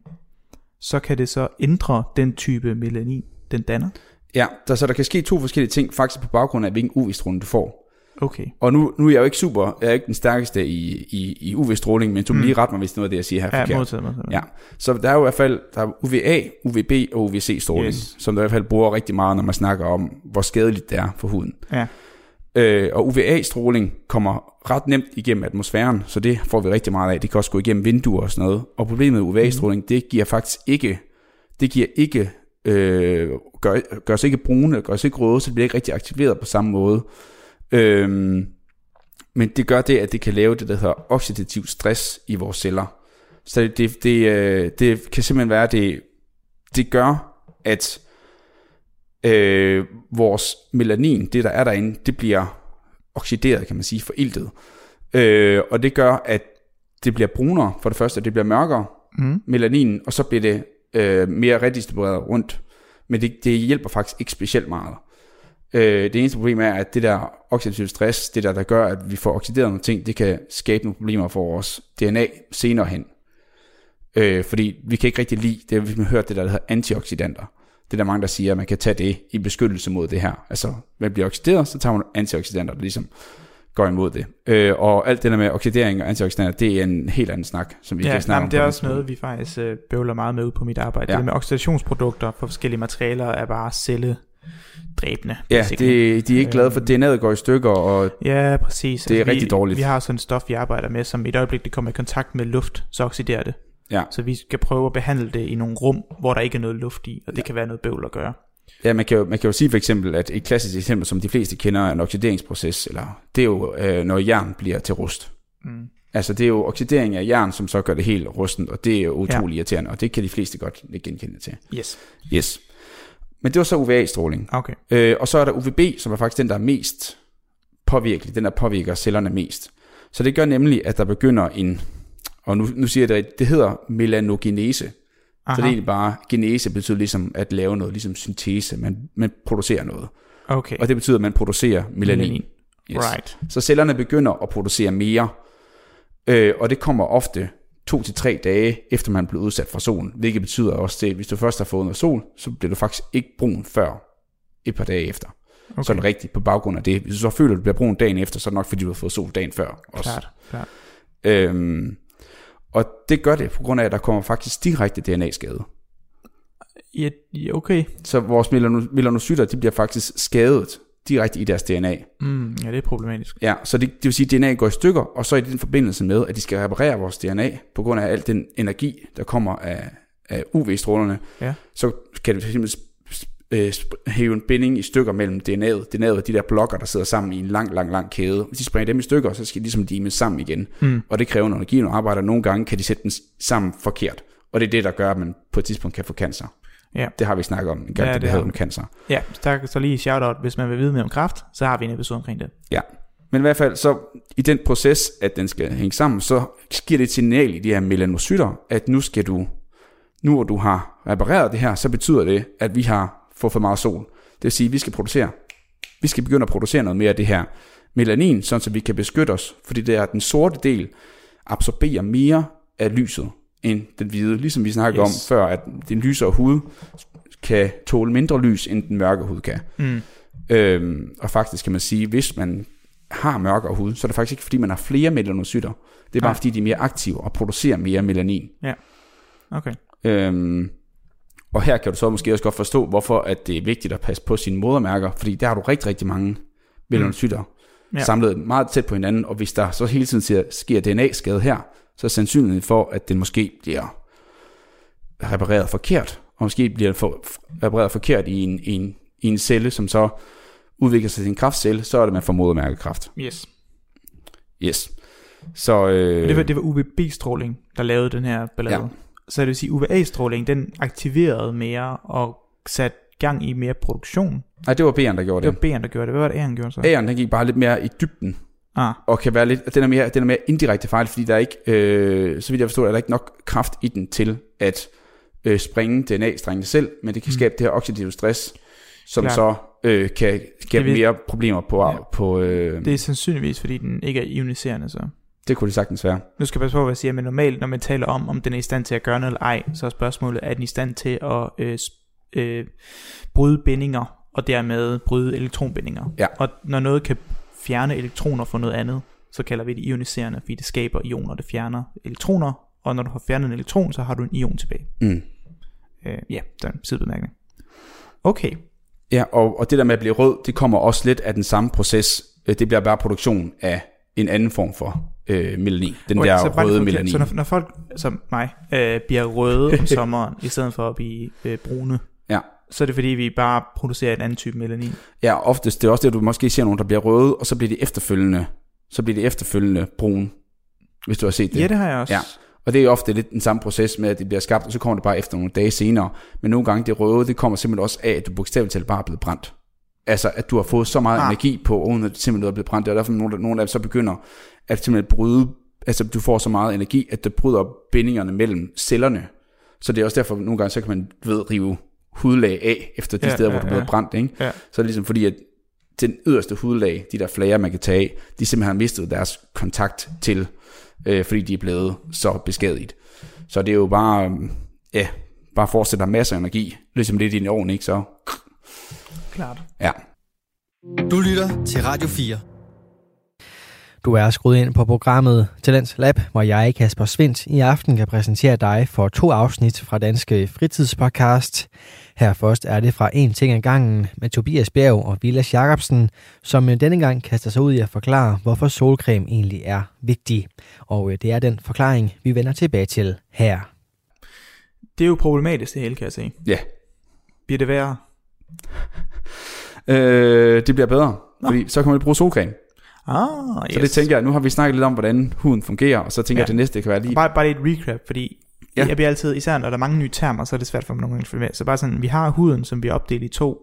så kan det så ændre den type melanin, den danner. Ja, der, så der kan ske to forskellige ting, faktisk på baggrund af, hvilken UV-stråling du får. Okay. Og nu, nu er jeg jo ikke super, jeg er ikke den stærkeste i, i, i UV-stråling, men du må Mm. lige rette mig, hvis det er noget af det, jeg siger her er Ja, forkert. modtaget, modtaget. Ja, så der er jo i hvert fald der er UVA, UVB og UVC-stråling, yes. som der i hvert fald bruger rigtig meget, når man snakker om, hvor skadeligt det er for huden. Ja. Øh, og UVA-stråling kommer ret nemt igennem atmosfæren, så det får vi rigtig meget af. Det kan også gå igennem vinduer og sådan noget. Og problemet med UVA-stråling, Mhm. det giver faktisk ikke, det giver ikke, øh, gør, gør os ikke brune, gør os ikke røde, så det bliver ikke rigtig aktiveret på samme måde. Øhm, men det gør det, at det kan lave det, der hedder oxidativ stress i vores celler. Så det, det, det, øh, det kan simpelthen være, at det, det gør, at øh, vores melanin, det der er derinde, det bliver oxideret, kan man sige, foriltet. Øh, og det gør, at det bliver brunere, for det første, det bliver mørkere, Mm. melanin, og så bliver det øh, mere redistribueret rundt. Men det, det hjælper faktisk ikke specielt meget. Øh, det eneste problem er, at det der oxidativ stress, det der, der gør, at vi får oxideret nogle ting, det kan skabe nogle problemer for vores DNA senere hen. Øh, fordi vi kan ikke rigtig lide, det har vi hørt det der, der hedder antioxidanter. Det er der mange, der siger, at man kan tage det i beskyttelse mod det her. Altså, man bliver oxideret, så tager man antioxidanter, der ligesom går imod det. Øh, og alt det der med oxidering og antioxidanter, det er en helt anden snak, som vi Ja, kan snakke jamen, om. det er på også noget, vi faktisk øh, bøvler meget med ude på mit arbejde. Ja. Det med oxidationsprodukter for forskellige materialer er bare celledræbende. Ja, basically. det, de er ikke glade for, at DNA'et går i stykker, og Ja, præcis. Det er vi, rigtig dårligt. Vi har sådan et stof, vi arbejder med, som i et øjeblik, det kommer i kontakt med luft, så oxiderer det. Ja, Så vi skal prøve at behandle det i nogle rum, hvor der ikke er noget luft i, og det kan være noget bøvl at gøre. ja man, kan jo, man kan jo sige for eksempel, at et klassisk eksempel, som de fleste kender, er en oxideringsproces, eller det er jo, øh, når jern bliver til rust. Mm. Altså det er jo oxidering af jern, som så gør det helt rustent, og det er jo utrolig ja. irriterende, og det kan de fleste godt genkende til. Yes. Yes. Men det var så UVA-stråling. Okay. Øh, og så er der UVB, som er faktisk den, der er mest påvirkelig, den der påvirker cellerne mest. Så det gør nemlig, at der begynder en, Og nu, nu siger jeg det rigtigt, det hedder melanogenese. Aha. Så det er egentlig bare, genese betyder ligesom at lave noget, ligesom syntese, man, man producerer noget. Okay. Og det betyder, at man producerer melanin. Melanin. Yes. Right. Så cellerne begynder at producere mere, øh, og det kommer ofte to til tre dage efter man er blevet udsat for solen, hvilket betyder også, at hvis du først har fået noget sol, så bliver du faktisk ikke brun før et par dage efter. Okay. Så er det rigtigt på baggrund af det. Hvis du så føler, at du bliver brun dagen efter, så er det nok fordi, du har fået sol dagen før. Også. Klart, klart. Øhm, og det gør det på grund af, at der kommer faktisk direkte DNA-skade. Ja, ja, okay. Så vores melano- melanocytter, de bliver faktisk skadet direkte i deres DNA. Mm, ja, det er problematisk. Ja, så det, det vil sige, at DNA går i stykker, og så i den forbindelse med, at de skal reparere vores DNA, på grund af al den energi, der kommer af, af UV-strålerne, Ja. så kan det simpelthen øh, hæve en binding i stykker mellem DNA'et. DNA'et er de der blokker, der sidder sammen i en lang, lang, lang kæde. Hvis de springer dem i stykker, så skal de ligesom limes sammen igen. Mm. Og det kræver noget energi, når arbejder. Nogle gange kan de sætte dem sammen forkert. Og det er det, der gør, at man på et tidspunkt kan få cancer. Ja. Det har vi snakket om en gang, Ja, det det, vi. om cancer. Ja, der så lige shout-out, hvis man vil vide mere om kraft, så har vi en episode omkring det. Ja. Men i hvert fald, så i den proces, at den skal hænge sammen, så giver det et signal i de her melanocytter, at nu skal du, nu hvor du har repareret det her, så betyder det, at vi har fået for meget sol. Det vil sige, at vi skal producere, vi skal begynde at producere noget mere af det her melanin, sådan så vi kan beskytte os, fordi det er, den sorte del absorberer mere af lyset end den hvide, ligesom vi snakkede Yes. om før, at den lysere hud kan tåle mindre lys, end den mørke hud kan. Mm. Øhm, og faktisk kan man sige, hvis man har mørkere hud, så er det faktisk ikke fordi, man har flere melanocytter. Det er bare Nej. fordi, de er mere aktive og producerer mere melanin. Okay. Øhm, og her kan du så måske også godt forstå, hvorfor at det er vigtigt at passe på sine modermærker, fordi der har du rigtig, rigtig mange melanocytter Ja. ja. samlet meget tæt på hinanden, og hvis der så hele tiden sker DNA-skade her, så er sandsynligheden for, at den måske bliver repareret forkert, og måske bliver for, repareret forkert i en, i, en, i en celle, som så udvikler sig til en kraftcelle, så er det, man får modermærkekræft. Yes. Yes. Så øh, Det var, det var UVB-stråling, der lavede den her ballade. Ja. Så det vil sige, UVA-stråling, den aktiverede mere og satte gang i mere produktion. nej, det var B'eren, der gjorde Det det. var B'eren, der gjorde det. Hvad var det, A'eren gjorde så? A'eren, den gik bare lidt mere i dybden, Ah, og kan være lidt, den er mere, den er mere indirekte fejl, fordi der er ikke, øh, så vidt jeg forstår, er der ikke nok kraft i den til at øh, springe DNA-strengene selv, men det kan skabe det her oxidative stress, som Klart. så øh, kan skabe mere problemer på, Ja. på øh, det det, er sandsynligvis, fordi den ikke er ioniserende, så. Det kunne det sagtens være. Nu skal jeg passe på, hvad jeg siger, men normalt, når man taler om, om den er i stand til at gøre noget eller ej, så er spørgsmålet, er den i stand til at øh, øh, bryde bindinger, og dermed bryde elektronbindinger. Ja. Og når noget kan fjerne elektroner fra noget andet, så kalder vi det ioniserende, fordi det skaber ioner, det fjerner elektroner, og når du har fjernet en elektron, så har du en ion tilbage. Mm. Øh, ja, det er en sidebemærkning. Okay, Ja, og, og det der med at blive rød, det kommer også lidt af den samme proces. Øh, Det bliver bare produktion af en anden form for øh, melanin. Den okay der så røde melanin. Så når, når folk som mig øh, bliver røde om sommeren, i stedet for at blive øh, brune, Ja. så er det fordi, vi bare producerer en anden type melanin. Ja, oftest det er også det, du måske ser nogen, der bliver røde, og så bliver de efterfølgende, så bliver de efterfølgende brune, hvis du har set det. Ja, det har jeg også. Ja. Og det er ofte lidt den samme proces med, at det bliver skabt, og så kommer det bare efter nogle dage senere. Men nogle gange det røde, det kommer simpelthen også af, at du bogstaveligt talt bare er blevet brændt. Altså, at du har fået så meget Ah. energi på, uden at det simpelthen er blevet brændt. Det er derfor, nogle, nogle af dem så begynder at simpelthen bryde, altså du får så meget energi, at det bryder bindingerne mellem cellerne. Så det er også derfor, at nogle gange så kan man, du ved, rive hudlag af, efter de Ja, steder, ja, hvor du er blevet ja. brændt. Ikke? Ja. Så er det ligesom fordi, at den yderste hudlag, de der flager, man kan tage af, de simpelthen har mistet deres kontakt til, øh, fordi de er blevet så beskadiget. Så det er jo bare, ja, bare fortsætte dig masser af energi, ligesom det er i din ovn, ikke? Så Klart. ja. Du lytter til Radio 4. Du er skruet ind på programmet Talents Lab, hvor jeg, Kasper Svendt, i aften kan præsentere dig for to afsnit fra Danske Fritidspodcast. Her først er det fra En ting ad gangen med Tobias Bjerg og Vilas Jacobsen, som øh, denne gang kaster sig ud i at forklare, hvorfor solcreme egentlig er vigtig. Og øh, det er den forklaring, vi vender tilbage til her. Det er jo problematisk det hele, kan jeg se. Ja. Bliver det værre? Øh, det bliver bedre, Nå. fordi så kan man bruge solcreme. Ah, yes. Så det tænker jeg, nu har vi snakket lidt om, hvordan huden fungerer, og så tænker Ja. jeg, at det næste kan være lige... Bare, bare lige et recap, fordi ja. Jeg bliver altid, især når der er mange nye termer, så er det svært for mig nogle gange at følge med. Så bare sådan, vi har huden, som vi er opdelt i to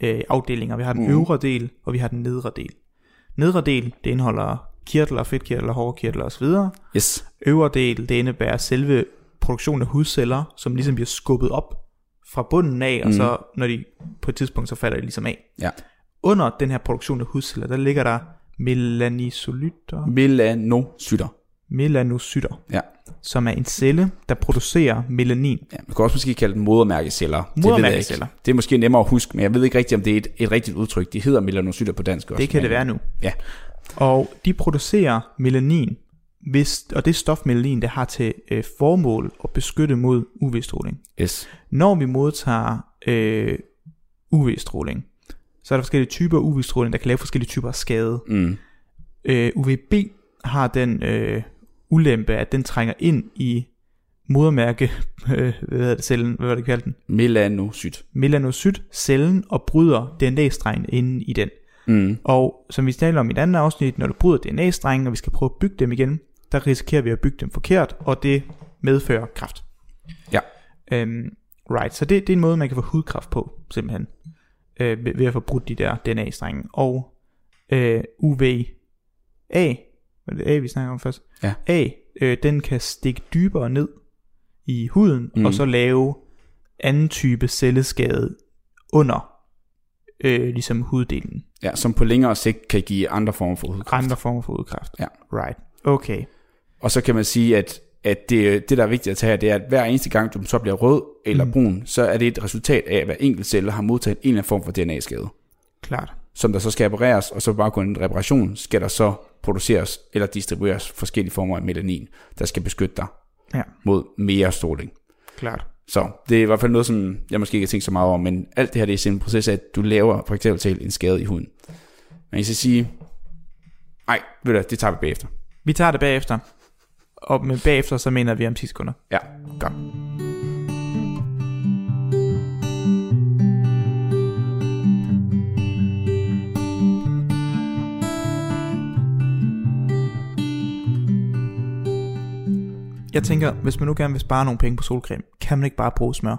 øh, afdelinger. Vi har den Mhm. øvre del, og vi har den nedre del. Nedre del, det indeholder kirtler, fedtkirtler, hårkirtler osv. Yes. Øvre del, det indebærer selve produktionen af hudceller, som ligesom bliver skubbet op fra bunden af, og Mhm. så når de på et tidspunkt, så falder de ligesom af. Ja. Under den her produktion af hudceller, der ligger der melanisolytter, Melanocytter. melanocytter, Ja. som er en celle, der producerer melanin. ja. Man kan også måske kalde dem modermærkeceller. Det Modermærkeceller. ikke. Det er måske nemmere at huske, men jeg ved ikke rigtigt, om det er et, et rigtigt udtryk. De hedder melanocytter på dansk også. Det kan det være nu. Ja. Og de producerer melanin, hvis, og det stof melanin, det har til øh, formål at beskytte mod UV-stråling. Yes. Når vi modtager øh, UV-stråling, så er der forskellige typer UV-stråling, der kan lave forskellige typer af skade. Mm. Øh, UVB har den øh, ulempe, at den trænger ind i modermærke, øh, hvad hedder det, cellen, hvad var det kaldt den? Melanocyt. Melanocyt-cellen og bryder DNA-strengen inde i den. Mm. Og som vi taler om i et andet afsnit, når du bryder DNA-strengen, og vi skal prøve at bygge dem igen, der risikerer vi at bygge dem forkert, og det medfører kræft. Ja. Øhm, right, så det, det er en måde, man kan få hudkræft på, simpelthen, øh, ved, ved at få brudt de der DNA-strenge. Og øh, UVA, var det A, vi snakker om først? Ja. A, øh, den kan stikke dybere ned i huden, Mm. og så lave anden type celleskade under øh, ligesom huddelen. Ja, som på længere sigt kan give andre former for hudkræft. Andre former for hudkræft. Ja. Right. Okay. Og så kan man sige, at, at det, det, der er vigtigt at tage her, det er, at hver eneste gang, du så bliver rød eller Mm. brun, så er det et resultat af, at hver enkelt celle har modtaget en eller anden form for DNA-skade, Klart. som der så skal repareres, og så bare kun en reparation, skal der så produceres eller distribueres forskellige former af melanin, der skal beskytte dig Ja. mod mere stråling. Klart. Så det er i hvert fald noget, som jeg måske ikke har tænkt så meget over, men alt det her det er simpelthen en proces af, at du laver for eksempel talt en skade i huden. Men jeg skal sige, nej, ved du, det tager vi bagefter. Vi tager det bagefter. Og med bagefter, så mener vi om 10 sekunder. Ja. Godt. Jeg tænker, hvis man nu gerne vil spare nogle penge på solcreme, kan man ikke bare bruge smør?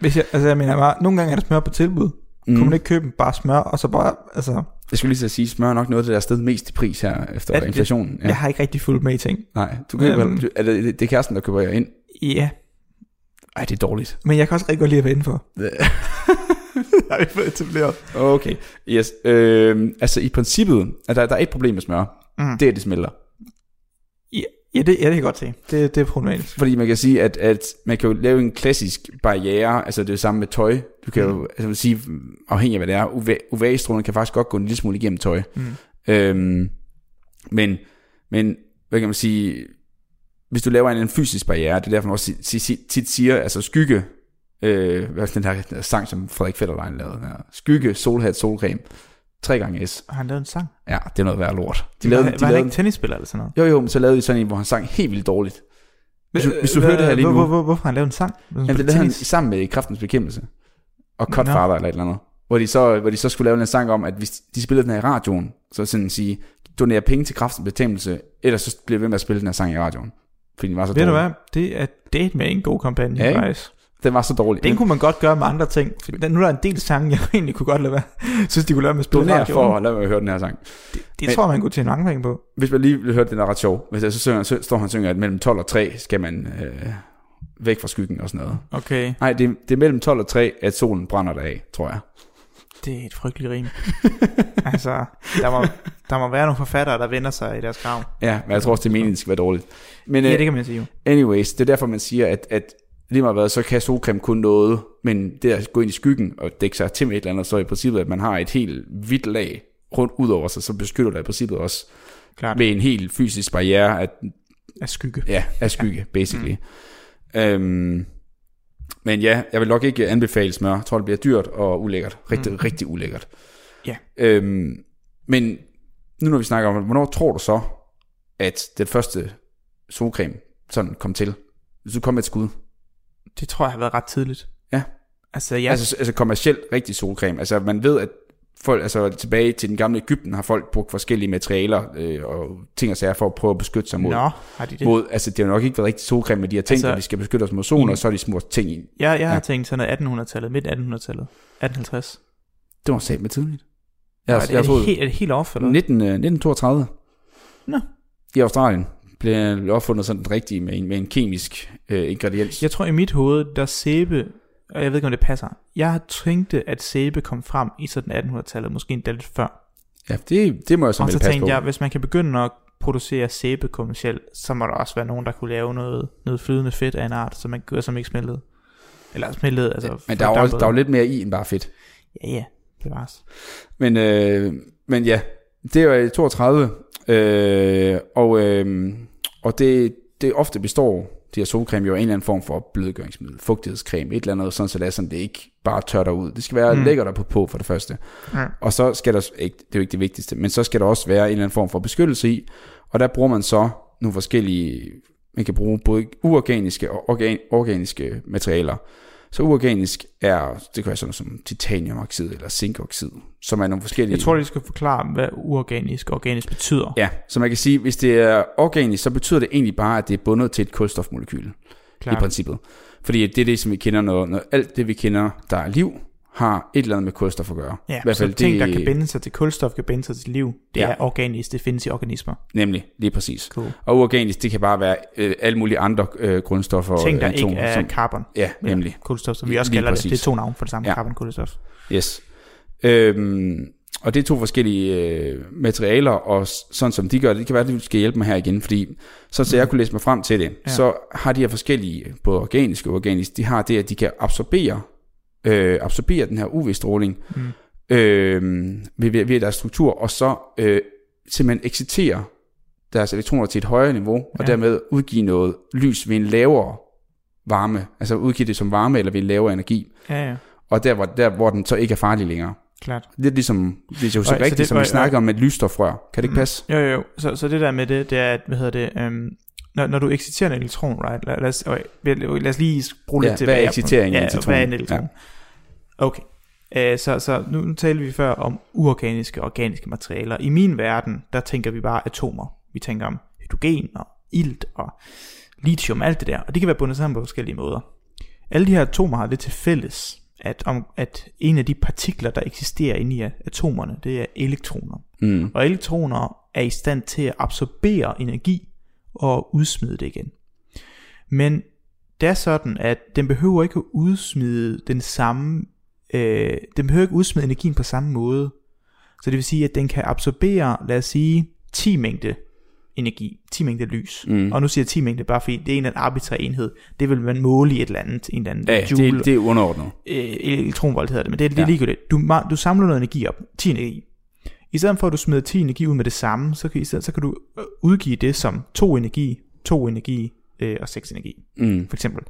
Hvis jeg, altså jeg mener bare, nogle gange er der smør på tilbud. Mm. Kunne man ikke købe bare smør, og så bare, altså, Jeg skulle lige så sige, smør er nok noget, der er stedet mest i pris her efter Er det inflationen. ja. jeg har ikke rigtig fulgt med i ting. Nej, du køber, Øhm. er det, det er kæresten, der køber jer ind. Ja, Ej, det er dårligt. men jeg kan også rigtig godt lide at være indenfor. har vi fået etableret. Okay, yes. Øh, altså i princippet, at der, der er et problem med smør. Mm. Det er, det smelter. Ja, det, ja, det kan jeg godt se. Det, det er problematisk. Fordi man kan sige, at, at man kan jo lave en klassisk barriere, altså det er jo samme med tøj. Du kan jo, Mm. altså vil sige, afhængig af hvad det er, UV, UV-strålen kan faktisk godt gå en lille smule igennem tøj. Mm. Øhm, men, men, hvad kan man sige, hvis du laver en, en fysisk barriere, det er derfor man også tit siger, altså skygge, øh, hvad er den her, sang, som Frederik Fetterlein lavede, her, skygge, solhat, solcreme, tre gange S. Har han lavet en sang? Ja, det er noget værd lort. De De lavede, var, de var han lavede, ikke tennisspiller eller sådan noget? jo jo, men så lavede de sådan en, hvor han sang helt vildt dårligt. Hvis du, hvis du Øh, hører det her lige nu, Hvor, hvor, hvorfor han lavet en sang? Jamen, det lavede han sammen med Kraftens Bekæmpelse. Og Cutfather eller et eller andet. Hvor de, så, hvor de så skulle lave en sang om, at hvis de spillede den her i radioen, så sådan sige, donere penge til Kraftens Bekæmpelse, ellers så bliver vi ved med at spille den her sang i radioen. Fordi den var så Ved du dårlig. hvad? Det er date med en god kampagne, Ja, faktisk. Den var så dårlig. Den kunne man godt gøre med andre ting. For der- nu er der en del sange, jeg egentlig kunne godt lade være. synes, de kunne lade med at spille donere for at lade mig høre den her sang. Det Men- tror man kunne tjene mange penge på. Hvis man lige vil høre den er ret sjov, hvis jeg så, synger, så står han og synger, at mellem 12 og 3 skal man øh, væk fra skyggen og sådan noget. Okay. Nej, det, det er mellem 12 og 3, at solen brænder dig af, tror jeg. Det er et frygteligt rim. altså, der må, der må være nogle forfattere, der vender sig i deres grav. Ja, men jeg tror også, det er meningen, det skal være dårligt. Men, Ja, øh, det kan man sige jo. Anyways, det er derfor, man siger, at, at lige meget hvad, så kan solcreme kun noget, men det at gå ind i skyggen og dække sig til med et eller andet, så i princippet, at man har et helt hvidt lag rundt ud over sig, så beskytter det i princippet også Klart. ved en helt fysisk barriere at, Af skygge. ja, af skygge, basically. Mm. Øhm, men ja, jeg vil nok ikke anbefale smør. Jeg tror, det bliver dyrt og ulækkert. Rigtig, mm. rigtig ulækkert. Ja. Øhm, men nu når vi snakker om, hvornår tror du så, at den første solcreme sådan kom til? Hvis du kom med et skud. Det tror jeg har været ret tidligt. Ja. Altså, Ja. jeg, Altså, altså kommercielt rigtig solcreme. Altså man ved, at folk, altså tilbage til den gamle Ægypten, har folk brugt forskellige materialer øh, og ting og sager for at prøve at beskytte sig mod. Nå, har de det? mod altså det har nok ikke været rigtig solcreme, men de har tænkt, Altså, at vi skal beskytte os mod solen, i- og så er de små ting i. Jeg, jeg har Ja. tænkt sådan noget 1800-tallet, midt 1800-tallet. 1850. Det var sat med tidligt. Jeg, er, har- det, jeg er, har fået det helt, er det helt off, eller? 19, øh, 1932 Nå. i Australien blev opfundet sådan den rigtige med en, med en kemisk øh, ingrediens. Jeg tror i mit hoved, der sæbe, og jeg ved ikke om det passer, jeg tænkte, at sæbe kom frem i sådan 1800-tallet, måske endda lidt før. Ja, det, det må jeg så og vel så passe på. tænkte jeg, hvis man kan begynde at producere sæbe kommercielt, så må der også være nogen, der kunne lave noget, noget flydende fedt af en art, som, man, som ikke smeltede. Eller smeltede, altså... Men der er, også, der er jo lidt mere i end bare fedt. Ja, ja, bevares. Men, øh, men ja, det er i 32, øh, og, øh, og det, det ofte består, de her solcreme, jo af en eller anden form for blødgøringsmiddel, fugtighedscreme, et eller andet, sådan så det er sådan, det ikke bare tør dig ud. Det skal være Mm. mm. lækkert at på, på for det første. Ja. Og så skal der, ikke, det er jo ikke det vigtigste, men så skal der også være en eller anden form for beskyttelse i, og der bruger man så nogle forskellige, man kan bruge både uorganiske og organ, organiske materialer. Så uorganisk er, det kan være sådan som titaniumoxid eller zinkoxid, som er nogle forskellige... Jeg tror, de skal forklare, hvad uorganisk og organisk betyder. Ja, så man kan sige, hvis det er organisk, så betyder det egentlig bare, at det er bundet til et kulstofmolekyl i princippet. Fordi det er det, som vi kender, når, når alt det, vi kender, der er liv, har et eller andet med kulstof at gøre. Ja, I hvert så fald ting, det, der kan binde sig til kulstof, kan binde sig til liv. Det Ja. er organisk, det findes i organismer. Nemlig, lige præcis. Cool. Og uorganisk, det kan bare være øh, alle mulige andre øh, grundstoffer. Ting, der og ikke atomer, er som, carbon. Ja, nemlig. Kulstof, som vi Lige også kalder det. præcis. Det er to navne for det samme, Ja. carbon kulstof. Yes. Øhm, og det er to forskellige øh, materialer, og sådan som de gør det, det kan være, at du skal hjælpe mig her igen, fordi så, så jeg kunne læse mig frem til det, Ja. ja. så har de her forskellige, både organiske og uorganiske, de har det, at de kan absorbere, øh, absorbere den her UV-stråling Mm. øh, ved, ved, ved deres struktur, og så øh, simpelthen excitere deres elektroner til et højere niveau, og Ja. dermed udgive noget lys ved en lavere varme, altså udgive det som varme eller ved en lavere energi, Ja, ja, og der hvor, der, hvor den så ikke er farlig længere. klart. Lidt ligesom, hvis jeg husker Og, så rigtigt, det- som vi og- snakker om med et lysstofrør. Kan det ikke Mm. passe? Jo, jo, jo. Så, så det der med det, det er, at, hvad hedder det, øhm, når, når du exciterer en elektron, right? Lad, lad, os, lad os lige bruge lidt Ja, til, hvad er excitering ja, en elektron? hvad er en elektron? Okay. Uh, så, så nu, nu taler vi før om uorganiske og organiske materialer. I min verden, der tænker vi bare atomer. Vi tænker om hydrogen og ilt og lithium, alt det der. Og det kan være bundet sammen på forskellige måder. Alle de her atomer har det til fælles, at, om, at en af de partikler, der eksisterer inde i atomerne, det er elektroner. Mm. Og elektroner er i stand til at absorbere energi og udsmide det igen. Men det er sådan, at den behøver ikke at udsmide den samme, øh, den behøver ikke udsmide energien på samme måde. Så det vil sige, at den kan absorbere, lad os sige, 10 mængde energi, 10 mængde lys. Mm. Og nu siger jeg 10 mængde, bare fordi det er en eller anden arbitrær enhed. Det vil man måle i et eller andet, en eller anden Ja, joule, det, det er underordnet. øh, elektronvolt hedder det, men det, det er Ja. ligegyldigt. Du, du samler noget energi op, 10 energi. I stedet for at du smider 10 energi ud med det samme, så kan, i stedet, så kan du øh, udgive det som 2 energi, 2 energi øh, og 6 energi, Mm. for eksempel.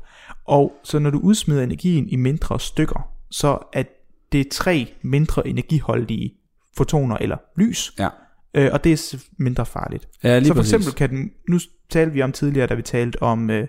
Og så når du udsmider energien i mindre stykker, så er det tre mindre energiholdige fotoner eller lys, Ja. øh, og det er mindre farligt. Ja, lige så for præcis. eksempel kan den, nu talte vi om tidligere, da vi talte om, øh,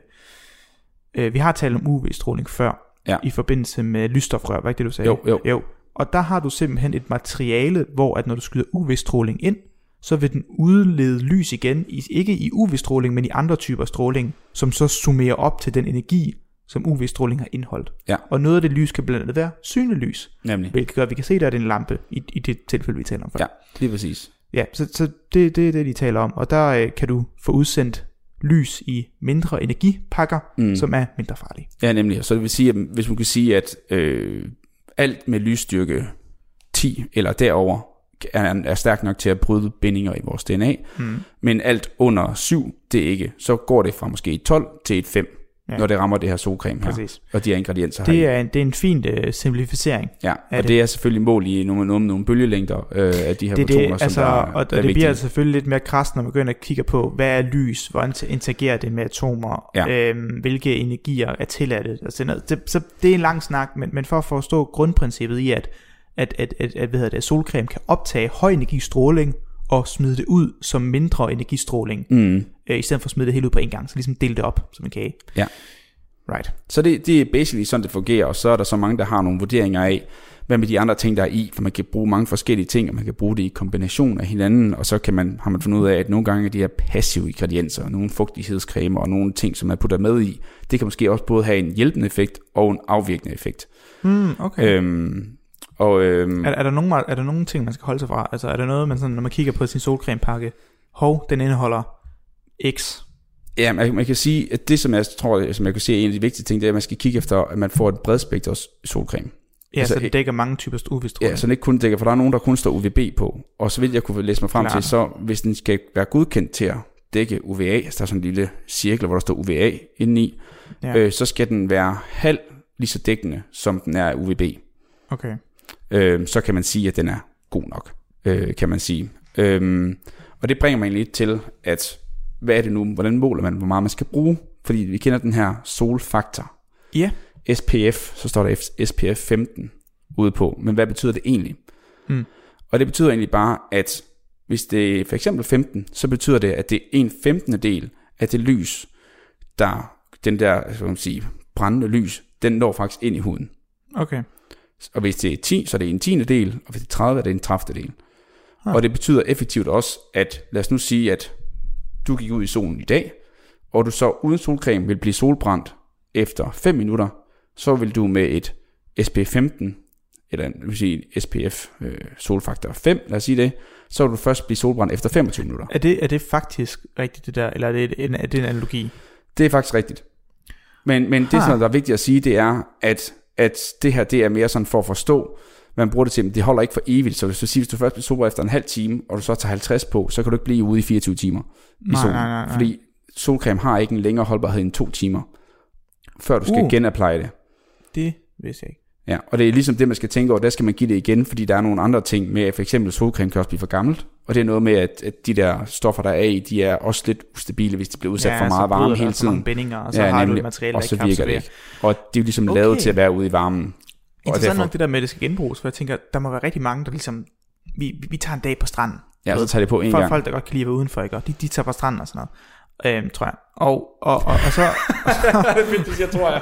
øh, vi har talt om UV-stråling før, Ja. i forbindelse med lysstofrør, var ikke det du sagde? Jo, jo. jo. Og der har du simpelthen et materiale, hvor at når du skyder UV-stråling ind, så vil den udlede lys igen, ikke i UV-stråling, men i andre typer stråling, som så summerer op til den energi, som UV-stråling har indholdt. Ja. Og noget af det lys kan blandt andet være synlig lys, Nemlig. hvilket gør, at vi kan se, der er en lampe, i, i det tilfælde, vi taler om før. Ja, lige præcis. Ja, så, så det, det er det, de taler om. Og der øh, kan du få udsendt lys i mindre energipakker, Mm. som er mindre farlige. Ja, nemlig. Så det vil sige, at hvis man kan sige, at øh, alt med lysstyrke 10 eller derover er, er stærk nok til at bryde bindinger i vores DNA, Mm. men alt under 7, det er ikke. Så går det fra måske et 12 til et 5, Ja. når det rammer det her solcreme her, Præcis. og de her ingredienser her. Det er en, det er en fin øh, simplificering. Ja, og det. det er selvfølgelig mål i nogle, nogle, nogle bølgelængder øh, af de her Det er fotoner, det, som altså, der, og, og er det bliver vigtige. altså selvfølgelig lidt mere krast, når man begynder at kigge på, hvad er lys, hvordan interagerer det med atomer, Ja. øhm, hvilke energier er tilladte. Altså, det, så det er en lang snak, men, men for at forstå grundprincippet i, at, at, at, at, at hvad hedder det, solcreme kan optage høj energistråling og smide det ud som mindre energistråling, Mm. øh, i stedet for at smide det hele ud på en gang, så ligesom dele det op som en kage. Ja. Right. Så det, det er basically sådan, det fungerer, og så er der så mange, der har nogle vurderinger af, hvad med de andre ting, der er i, for man kan bruge mange forskellige ting, og man kan bruge det i kombination af hinanden, og så kan man, har man fundet ud af, at nogle gange er de her passive ingredienser, nogle fugtighedscremer og nogle ting, som man putter med i, det kan måske også både have en hjælpende effekt og en afvirkende effekt. Mm, okay. Øhm, Og øhm, Er, er, der nogen, er der nogen ting, man skal holde sig fra? Altså er der noget, man sådan, når man kigger på sin solcremepakke, hov, den indeholder X. ja, man, man kan sige, at det som jeg tror, som jeg kan se er en af de vigtige ting, det er, at man skal kigge efter, at man får et bredspektret solcreme. Ja, Altså, så det dækker mange typer UV-stråling. Ja, så den ikke kun dækker, for der er nogen, der kun står UVB på. Og så vil jeg kunne læse mig frem Klart. til, så hvis den skal være godkendt til at dække UVA, altså der er sådan en lille cirkel, hvor der står UVA indeni, ja. øh, så skal den være halv lige så dækkende, som den er UVB. Okay. Øh, så kan man sige, at den er god nok, øh, kan man sige. Øh, og det bringer mig egentlig lidt til, at hvad er det nu, hvordan måler man, hvor meget man skal bruge? Fordi vi kender den her solfaktor. Ja. SPF, så står der SPF 15 ude på. Men hvad betyder det egentlig? Mm. Og det betyder egentlig bare, at hvis det er for eksempel 15, så betyder det, at det er en 15. del af det lys, der, den der, hvad skal man sige, brændende lys, den når faktisk ind i huden. Okay. Og hvis det er 10, så er det en tiende del, og hvis det er 30, er det en 30. del. Ah. Og det betyder effektivt også, at lad os nu sige, at du gik ud i solen i dag, og du så uden solcreme vil blive solbrændt efter 5 minutter, så vil du med et SPF 15, eller det vil sige SPF øh, solfaktor 5, lad os sige det, så vil du først blive solbrændt efter 25 minutter. Er det, er det faktisk rigtigt det der, eller er det en, er det en analogi? Det er faktisk rigtigt. Men, men det, Ha. som der er vigtigt at sige, det er, at, at det her, det er mere sådan for at forstå, man bruger det til, men det holder ikke for evigt. Så hvis du, siger, hvis du først bliver sober efter en halv time, og du så tager 50 på, så kan du ikke blive ude i 24 timer i Nej, solen. nej, nej, nej. Fordi solcreme har ikke en længere holdbarhed end to timer, før du skal Uh. genapply det. Det vidste jeg ikke. Ja, og det er ligesom det, man skal tænke over, der skal man give det igen, fordi der er nogle andre ting med, at for eksempel solcreme kan også blive for gammelt, og det er noget med, at, at de der stoffer, der er i, de er også lidt ustabile, hvis de bliver udsat for meget varme hele Så tiden. mange bindinger, og så ja, har du et materiale, og så virker det ikke. Og det er jo ligesom Okay. lavet til at være ude i varmen. Og Interessant derfor, nok det der med, at det skal genbruges, for jeg tænker, der må være rigtig mange, der ligesom, vi, vi, vi tager en dag på stranden. ja, så tager det på en folk, gang. folk, der godt kan lide at være udenfor, ikke? Og de, de tager på stranden og sådan noget, øhm, tror jeg. Og, og, og, og så... det findes, jeg tror jeg.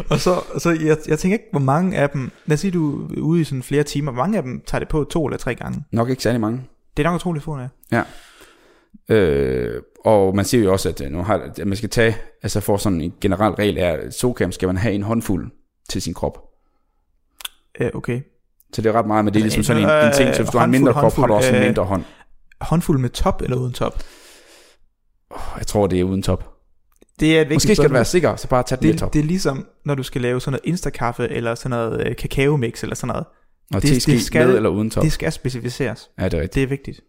og så, og så jeg, jeg tænker ikke, hvor mange af dem, lad os sige, du er ude i sådan flere timer, hvor mange af dem tager det på to eller tre gange? Nok ikke særlig mange. Det er nok utroligt få, ja. Øh, og man siger jo også, at, øh, nu har, at man skal tage, altså for sådan en generel regel er, at solcreme skal man have en håndfuld til sin krop. Øh, okay. Så det er ret meget, men det er Altså, ligesom en, sådan en, en ting, øh, så hvis du har en mindre krop, har du også en håndfuld, mindre hånd. Håndfuld med top eller uden top? Jeg tror, det er uden top. Det er et Måske skal du være sikker, så bare tag med det, top. det er ligesom, når du skal lave sådan noget instakaffe, eller sådan noget øh, kakaomix, eller sådan noget. Og det- det skal- med eller uden top. Det skal specificeres. Ja, det er rigtigt. Det er vigtigt.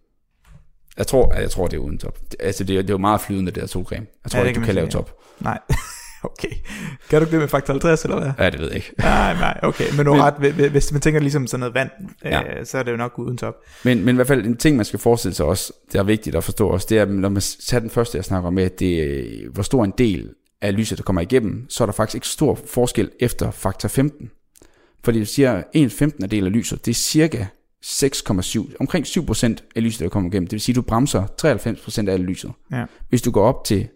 Jeg tror, jeg tror, det er uden top. Det- Altså, det er, det er jo meget flydende, det der solcreme. Jeg tror Ja, det ikke, du kan lave top. Nej. okay. Kan du det med faktor 50, eller hvad? Ja, det ved jeg ikke. Nej, nej, okay. Men, Men- ret, hvis- man tænker ligesom sådan noget vand, Ja. øh, så er det jo nok uden top. Men, men i hvert fald en ting, man skal forestille sig også, det er vigtigt at forstå også, det er, når man tager den første, jeg snakker om, at det, er, hvor stor en del af lyset, der kommer igennem, så er der faktisk ikke stor forskel efter faktor 15. Fordi du siger, en 15. del af lyset, det er cirka 6,7, omkring 7% af lyset, der kommer igennem. Det vil sige, at du bremser 93% af lyset. Ja. Hvis du går op til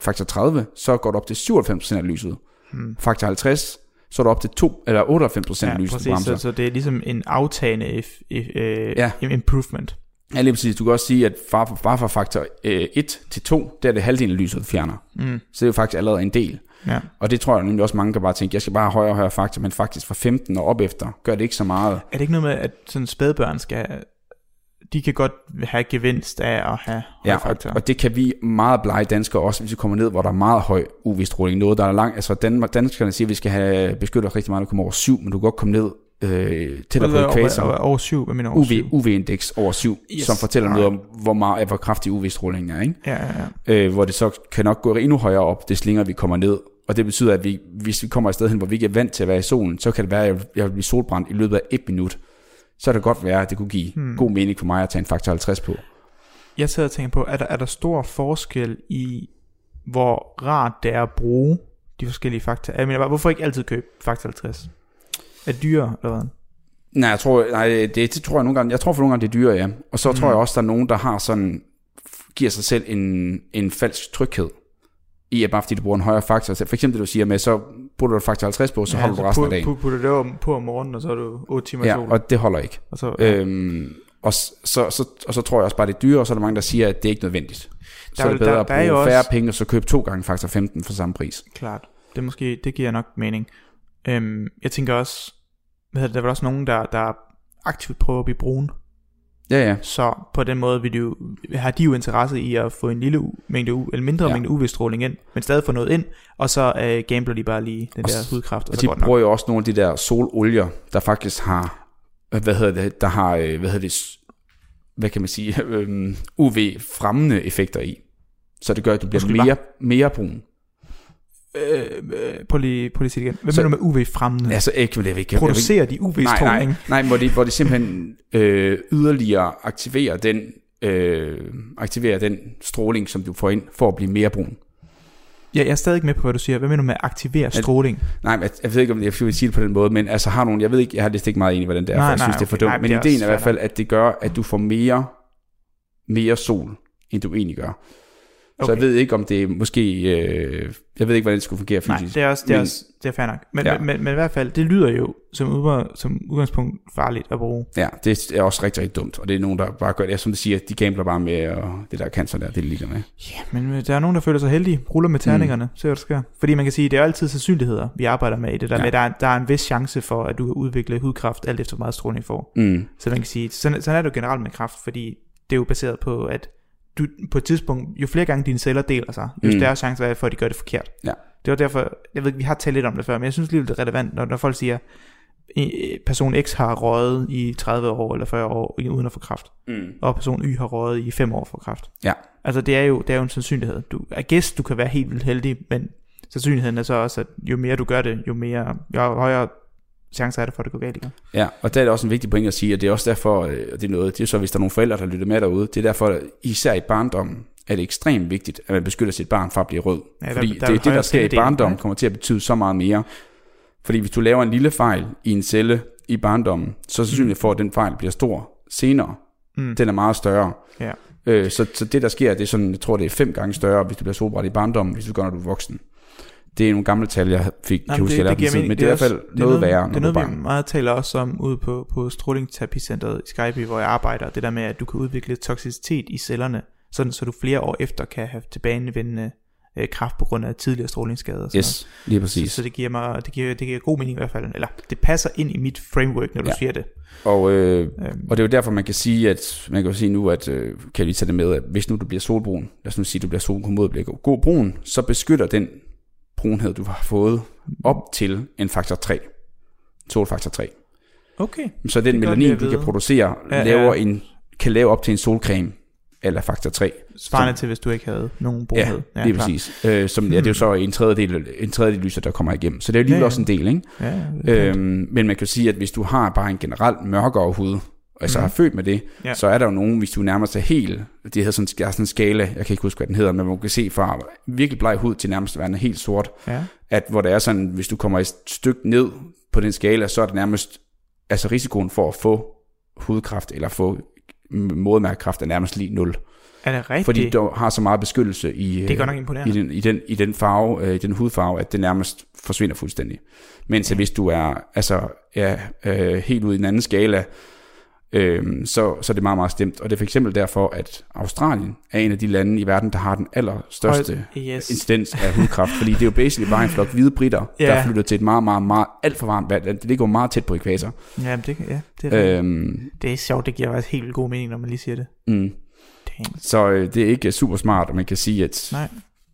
faktor 30, så går du op til 97% af lyset. Hmm. Faktor 50, så er du op til 2, eller 98% Ja, af lyset, du præcis. bremser. Så, så det er ligesom en aftagende if, if, øh, Ja. improvement. Ja, lige præcis. Du kan også sige, at bare fra, bare fra faktor øh, 1 til 2, der er det halvdelen af lyset, fjerner. Mm. Så det er jo faktisk allerede en del. Ja. Og det tror jeg nemlig også mange kan bare tænke, jeg skal bare have højere og højere faktor, men faktisk fra 15 og op efter, gør det ikke så meget. Er det ikke noget med, at sådan spædbørn skal, de kan godt have gevinst af at have Ja, og, og det kan vi meget blege danskere også, hvis vi kommer ned, hvor der er meget høj UV-stråling. Noget, der er langt. Altså Danmark, danskerne siger, at vi skal have beskyttet rigtig meget, når vi kommer over 7, men du kan godt komme ned øh, tættere på ekvator. over, over syv, hvad mener UV? UV-indeks over 7, Yes. som fortæller noget om, hvor, meget, hvor kraftig UV-strålingen er. Ikke? Ja, ja, ja. øh, hvor det så kan nok gå endnu højere op, det længere vi kommer ned. Og det betyder, at vi, hvis vi kommer et sted hen, hvor vi ikke er vant til at være i solen, så kan det være, at jeg vil blive solbrændt i løbet af et minut. Så er det godt være, at det kunne give Hmm. hmm. god mening for mig at tage en faktor 50 på. Jeg sidder og tænker på, er der, er der stor forskel i, hvor rart det er at bruge de forskellige faktorer? Jeg mener bare, hvorfor ikke altid købe faktor 50? Er dyrere, eller hvad? Nej, jeg tror, nej, det, det tror jeg nogle gange, jeg tror for nogle gange, det er dyrere, ja. Og så mm. tror Mhm. jeg også, der er nogen, der har sådan, giver sig selv en, en falsk tryghed i, at bare fordi du bruger en højere faktor. Så for eksempel det, du siger med, så putter du faktor 50 på, så ja, holder du resten af dagen. Put, putter det over på om morgenen, og så er du 8 timer Ja, sol. og det holder ikke. og så, ja. Øhm, og, så, så, og så tror jeg også bare, det er dyrere, og så er der mange, der siger, at det er ikke nødvendigt. Så Der er er det bedre der- at der er bruge jo færre også- penge, og så købe to gange faktor 15 for samme pris. klart. Det, måske, det giver nok mening. Øhm, jeg tænker også, hvad der er vel også nogen, der, der aktivt prøver at blive brun. Ja, ja. Så på den måde vil de jo, har de jo interesse i at få en lille mængde, eller mindre Ja. mængde UV-stråling ind, men stadig få noget ind, og så øh, gambler de bare lige den Og der hudkræft, og, Og så de går det nok. bruger jo også nogle af de der sololier, der faktisk har, øh, hvad hedder det, der har, øh, hvad hedder det, hvad kan man sige, øhm, UV-fremmende effekter i. Så det gør, at du bliver mere, mere brun. Øh, øh, prøv lige, prøv lige at sige det igen. Hvad Så- mener du med UV-fremmende? Altså ikke, ikke, jeg ikke- Producerer de nej, UV-stråling? nej, nej, hvor de, hvor de simpelthen øh, yderligere aktiverer den, øh, aktiverer den stråling, som du får ind, for at blive mere brun. Ja, jeg er stadig ikke med på, hvad du siger. Hvad mener du med at aktivere stråling? Nej, jeg, jeg ved ikke, om jeg vil sige det på den måde, men altså har nogen, jeg ved ikke, jeg har læst ikke meget i, hvordan det er, Nej, for jeg nej, synes, det er for okay. dumt, Nej, men er ideen er i hvert fald, at det gør, at du får mere, mere sol, end du egentlig gør. Så jeg Okay. ved ikke, om det er måske, øh, jeg ved ikke, hvordan det skulle fungere Nej, fysisk. det er også, det er, men- også, det er fair nok. Men, Ja. men, men, men, i hvert fald, det lyder jo som, udgang, som udgangspunkt farligt at bruge. Ja, det er også rigtig, rigtig dumt, og det er nogen, der bare gør det. Som du siger, de gambler bare med, og det der cancer der, det er med. Ja, men øh, der er nogen, der føler sig heldige, ruller med terningerne, mm. ser hvad der sker. Fordi man kan sige, det er altid sandsynligheder, vi arbejder med i det der Ja. med, der er, der er en vis chance for, at du kan udvikle hudkræft, alt efter hvor meget stråling får. Mm. Så man kan sige, sådan, sådan er det jo generelt med kræft, fordi det er jo baseret på, at du på et tidspunkt, jo flere gange dine celler deler sig, jo Mm. større chance er for, at de gør det forkert. Ja. Det var derfor, jeg ved ikke, vi har talt lidt om det før, men jeg synes lige, det er relevant, når, når folk siger, "Øh, person X har røget i 30 år eller 40 år uden at få kræft, Mm. og person Y har røget i 5 år for kræft. Ja. Altså det er jo, det er jo en sandsynlighed. Du, I guess, du kan være helt vildt heldig, men sandsynligheden er så også, at jo mere du gør det, jo, mere, jo højere chance er det for, at det går galt igen. Ja, og der er det også en vigtig point at sige, at det er også derfor, øh, og det er noget, det er så, hvis der er nogle forældre, der lytter med derude, det er derfor, at især i barndommen, er det ekstremt vigtigt, at man beskytter sit barn fra at blive rød. Ja, der- Fordi der er det, det, der sker i barndommen, kommer til at betyde så meget mere. Fordi hvis du laver en lille fejl i en celle i barndommen, så er sandsynligt for, at den fejl bliver stor senere. Mm. Den er meget større. Ja. Øh, så, så det, der sker, det er sådan, jeg tror, det er fem gange større, hvis du bliver solbrændt i barndommen, hvis du gør, når du er voksen. Det er nogle gamle tal, jeg fik, kan huske, jeg lærte det, men det er i hvert fald noget, det er værre, Det er noget, vi meget taler også om ude på, på strålingsterapicenteret i Skype, hvor jeg arbejder. Det der med, at du kan udvikle toksicitet i cellerne, sådan så du flere år efter kan have tilbagevendende øh, kraft på grund af tidligere strålingsskader. og Yes, lige noget. Så, præcis. så det, giver mig, det, giver, det giver god mening i hvert fald. Eller det passer ind i mit framework, når du Ja. siger det. Og, øh, Øhm, og det er jo derfor, man kan sige, at man kan jo sige nu, at øh, kan jeg lige tage det med, at hvis nu du bliver solbrun, lad os nu sige, at du bliver solbrun mod at blive god brun, så beskytter den brunhed, du har fået, op til en faktor 3. Solfaktor 3. okay. Så den Det er melanin, du kan producere, Ja, ja. laver En, kan lave op til en solcreme, eller faktor 3. Svarende til, hvis du ikke havde nogen Ja, brunhed. ja lige klart. præcis. Øh, som, ja, det er jo så en tredjedel, en tredjedel lyser, der kommer igennem. Så det er jo lige Ja, ja. også en del, ikke? Ja, det er Øhm, men man kan sige, at hvis du har bare en generelt mørkere hud, og altså Mhm. har født med det, Ja. så er der jo nogen, hvis du nærmer sig helt, det hedder sådan, der er sådan en skala, jeg kan ikke huske, hvad den hedder, men man kan se fra virkelig bleg hud til nærmest værende helt sort, ja. at hvor det er sådan, hvis du kommer et stykke ned på den skala, så er det nærmest, altså risikoen for at få hudkræft eller få modermærkekræft er nærmest lige 0. Er det rigtigt? Fordi du har så meget beskyttelse i, det er godt nok i, den, i, den, i den farve, øh, i den hudfarve, at det nærmest forsvinder fuldstændig. Mens ja. hvis du er altså, ja, øh, helt ude i den anden skala, øh, så, så er det meget, meget stemt. Og det er for eksempel derfor, at Australien er en af de lande i verden, der har den allerstørste Højt- yes. incidens af hudkræft, fordi det er jo basically bare en flok hvide britter, Ja. der flytter til et meget, meget, meget alt for varmt vand. Det ligger jo meget tæt på ekvator. Ja, det, ja, det, er, øh, Øhm, det er sjovt, det giver faktisk helt god mening, når man lige siger det. mm. Så øh, det er ikke super smart, og man kan sige, at Nej.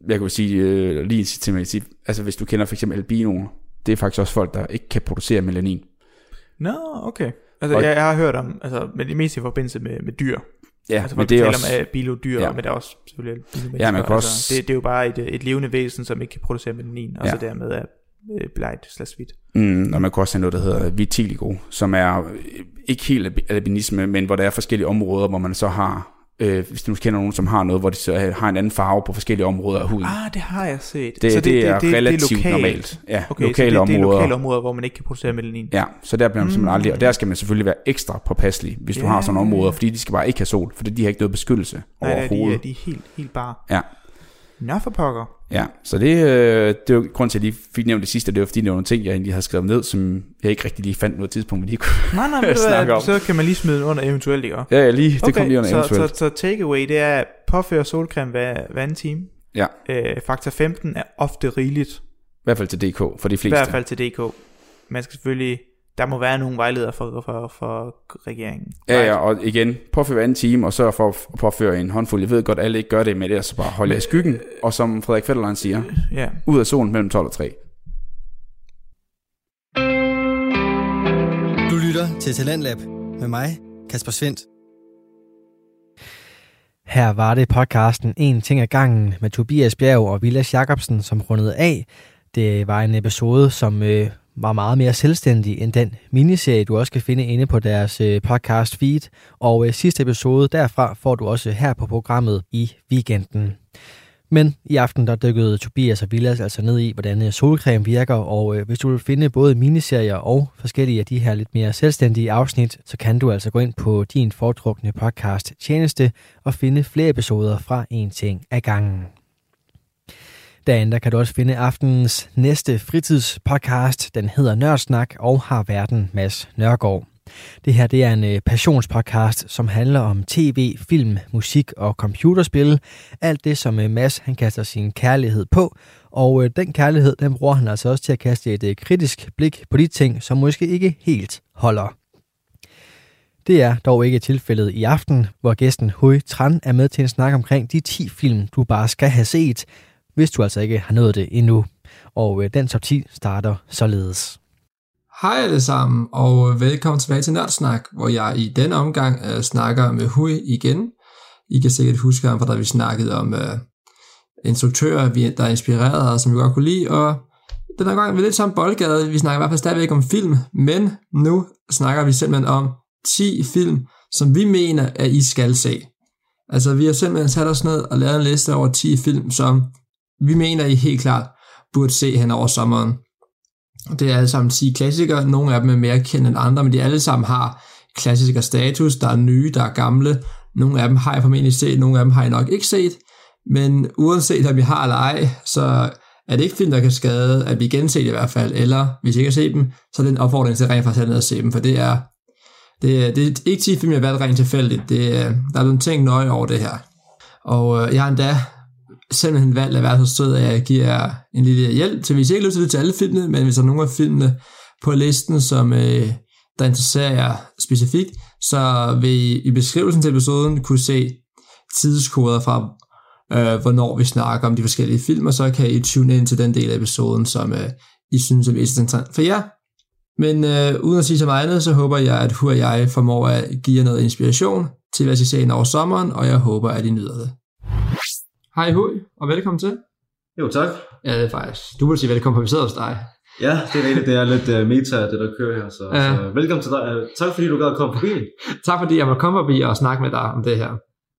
jeg kan sige øh, lige til mig, altså hvis du kender for eksempel albinoer, det er faktisk også folk, der ikke kan producere melanin. Nå, okay. Altså, Og- jeg, jeg har hørt om, altså, men det mest i forbindelse med, med dyr. Ja, altså, men det er taler også, om bilodyr, Ja. men der er også selvfølgelig bilomennesker. Ja, man kan altså, også- det, det, er jo bare et, et levende væsen, som ikke kan producere melanin, og Ja. så dermed er øh, blegt slash hvidt. mm, og man kan også have noget, der hedder vitiligo, som er øh, ikke helt albi- albinisme, men hvor der er forskellige områder, hvor man så har, øh, hvis du kender nogen, som har noget, hvor de så har en anden farve på forskellige områder af huden. Ah, det har jeg set. det, så det, det, er relativt lokalt. normalt. Ja, Okay, lokale det, det er områder. lokale områder, hvor man ikke kan producere melanin. Ja, så der bliver man simpelthen Mm. aldrig, og der skal man selvfølgelig være ekstra påpasselig, hvis du Ja, har sådan nogle områder, fordi de skal bare ikke have sol, for de har ikke noget beskyttelse Nej, nej, de, er- overhovedet. de er helt, helt bare. Ja. Nå for pokker. Ja, så det, øh, det er jo grund til, at jeg lige fik nævnt det sidste, det var fordi, det var nogle ting, jeg egentlig havde skrevet ned, som jeg ikke rigtig lige fandt noget tidspunkt, vi lige kunne. Nej, nej, du Snakke om. så kan man lige smide den under eventuelt, ikke? Ja, ja, lige, det okay, kom lige under så, eventuelt. så, så takeaway, det er at påføre solcreme hver, hver anden time. Ja. Øh, faktor 15 er ofte rigeligt, I hvert fald til DK, for de i fleste. hvert fald til DK. man skal selvfølgelig, der må være nogle vejledere for, for, for regeringen. Ja, ja, og igen, påfør en time, og sørg for at påføre en håndfuld. Jeg ved godt, alle ikke gør det, men det er så bare holde i skyggen. Og som Frederik Fetterlein siger, Ja. ud af solen mellem 12 og 3. Du lytter til Talentlab med mig, Kasper Svendt. Her var det podcasten En ting ad gangen med Tobias Bjerg og Vilas Jacobsen, som rundede af. Det var en episode, som øh, var meget mere selvstændig end den miniserie, du også kan finde inde på deres øh, podcast feed. Og øh, sidste episode derfra får du også her på programmet i weekenden. Men i aften der dykkede Tobias og Villas altså ned i, hvordan øh, solcreme virker, og øh, hvis du vil finde både miniserier og forskellige af de her lidt mere selvstændige afsnit, så kan du altså gå ind på din foretrukne podcast tjeneste og finde flere episoder fra En Ting ad gangen. Derinde der kan du også finde aftenens næste fritidspodcast. Den hedder Nørdsnak og har verden Mads Nørgaard. Det her det er en øh, passionspodcast, som handler om tv, film, musik og computerspil. Alt det, som øh, Mads han kaster sin kærlighed på. Og øh, den kærlighed, den bruger han altså også til at kaste et kritisk blik på de ting, som måske ikke helt holder. Det er dog ikke tilfældet i aften, hvor gæsten Hui Tran er med til en snak omkring de 10 film, du bare skal have set, hvis du altså ikke har nået det endnu. Og øh, den top 10 starter således. Hej alle sammen, og øh, velkommen tilbage til Nørdsnak, hvor jeg i denne omgang uh, snakker med Hui igen. I kan sikkert huske ham, for da vi snakkede om uh, instruktører, vi- der er inspireret som vi godt kunne lide, og den her gang er vi lidt som boldgade. Vi snakker i hvert fald stadigvæk om film, men nu snakker vi simpelthen om 10 film, som vi mener, at I skal se. Altså, vi har simpelthen sat os ned og lavet en liste over 10 film, som vi mener, I helt klart burde se hen over sommeren. Det er alle sammen 10 klassikere. Nogle af dem er mere kendt end andre, men de alle sammen har klassiker status. Der er nye, der er gamle. Nogle af dem har jeg formentlig set, nogle af dem har jeg nok ikke set. Men uanset om vi har eller ej, så er det ikke film, der kan skade, at vi genser det i hvert fald. Eller hvis I ikke har set dem, så er det en opfordring til rent faktisk at ned og se dem, for det er, det, er- det er ikke 10 film, jeg har valgt rent tilfældigt. Det, er- der er blevet tænkt nøje over det her. Og øh, jeg har endda simpelthen valgt at være så sød, at jeg giver en lille hjælp til, hvis I ikke lyst til det til alle filmene, men hvis der er nogle af filmene på listen, som øh, der interesserer jer specifikt, så vil I i beskrivelsen til episoden kunne se tidskoder fra, øh, hvornår vi snakker om de forskellige film, og så kan I tune ind til den del af episoden, som øh, I synes er mest interessant for jer. Men øh, uden at sige så meget andet, så håber jeg, at Hu og jeg formår at give jer noget inspiration til, hvad I ser over sommeren, og jeg håber, at I nyder det. Hej Hui, og velkommen til. Jo, tak. Ja, det er faktisk. Du burde sige velkommen, for vi sidder hos dig. Ja, det er rigtigt. Det er lidt uh, meta, det der kører her. Så, Ja. så velkommen til dig. Uh, tak fordi du gad at komme forbi. Tak fordi jeg må komme forbi og snakke med dig om det her.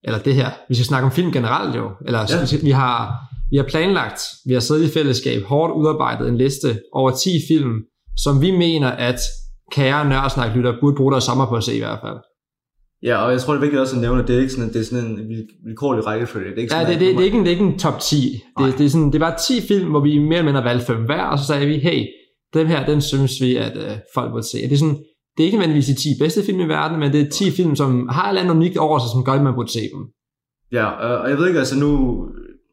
Eller det her. Vi skal snakke om film generelt jo. Eller Ja. ja. vi, har, vi har planlagt, vi har siddet i fællesskab, hårdt udarbejdet en liste over 10 film, som vi mener, at kære nørdsnak lytter burde bruge deres sommer på at se i hvert fald. Ja, og jeg tror, det er vigtigt også at nævne, at det er ikke sådan, det er sådan en vil- vilkårlig rækkefølge. Det er ikke Ja, sådan, det, det, det, er ikke en, det er ikke en top 10. Nej. Det, det, er sådan, det var 10 film, hvor vi mere eller mindre valgte fem hver, og så sagde vi, hey, dem her, den synes vi, at øh, folk burde se. Og Det er, sådan, det er ikke nødvendigvis de 10 bedste film i verden, men det er 10 film, som har et eller andet unikt over sig, som gør, at man burde se dem. Ja, øh, og jeg ved ikke, altså nu,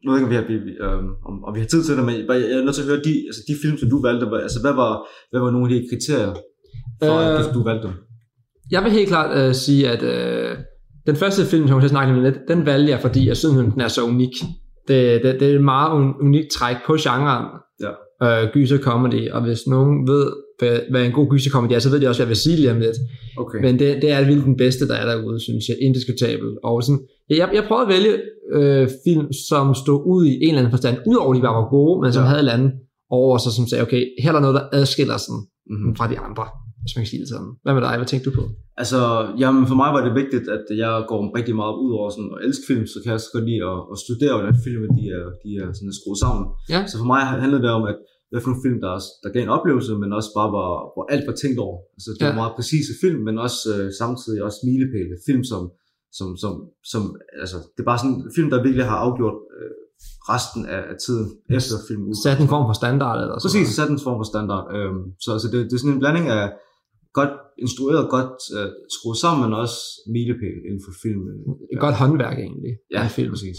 nu ved jeg ikke, om vi har, øh, om, om vi har tid til det, men jeg er nødt til at høre de, altså de film, som du valgte. hvad- Altså, hvad var, hvad var nogle af de kriterier, for Øh, at du valgte dem? Jeg vil helt klart øh, sige, at øh, den første film, som jeg til at snakke om lidt, den valgte jeg, fordi jeg synes, den er så unik. Det, det, det er et meget un- unikt træk på genren Ja. øh, gyser comedy, og hvis nogen ved, hvad, hvad en god gyser comedy er, så ved de også, hvad jeg vil sige lige om lidt. Okay. Men det, det er vildt den bedste, der er derude, synes jeg. Indiskutabel. Og sådan, jeg, jeg prøvede at vælge øh, film, som stod ud i en eller anden forstand, udover de bare var gode, men som Ja. havde et eller andet over sig, som sagde, okay, her er der noget, der adskiller sådan Mm-hmm. fra de andre, hvis man kan sige det sådan. Hvad med dig? Hvad tænkte du på? Altså, jamen for mig var det vigtigt, at jeg går rigtig meget ud over sådan at elske film, så kan jeg så godt lide at, at studere, hvordan film de er, de er sådan skruet sammen. Ja. Så for mig handlede det om, at hvad for nogle film, der, også, der gav en oplevelse, men også bare var, hvor alt var tænkt over. Altså, det var Ja. meget præcise film, men også øh, samtidig også milepæle. Film, som, som, som, som, altså, det er bare sådan en film, der virkelig har afgjort øh, resten af, af tiden efter film. Sat en form for standard eller sådan Præcis, sat en form for standard. Øhm, så altså, det, det er sådan en blanding af godt instrueret, godt øh, skruet sammen, men også milepæl inden for film. Et godt håndværk egentlig. Ja, film. præcis.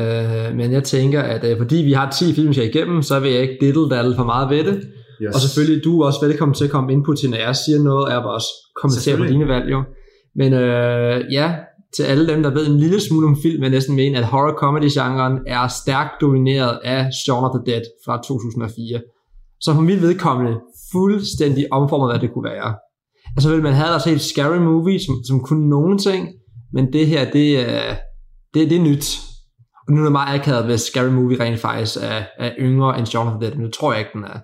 Øh, men jeg tænker, at øh, fordi vi har 10 film, skal igennem, så vil jeg ikke diddle for meget ved det. Yes. Og selvfølgelig, du er også velkommen til at komme input til, når jeg siger noget, og jeg også kommentere på dine valg, jo. Men øh, ja, til alle dem, der ved en lille smule om film, vil jeg næsten mene, at horror-comedy-genren er stærkt domineret af Shaun of the Dead fra 2004. Så for mit vedkommende fuldstændig omformet, hvad det kunne være. Altså man have der set Scary Movie, som, som kunne nogle ting, men det her, det, er- det, det er nyt. Og nu er det meget akavet, hvis Scary Movie rent faktisk er, er yngre end Shaun of the Dead, men det tror jeg ikke, den er.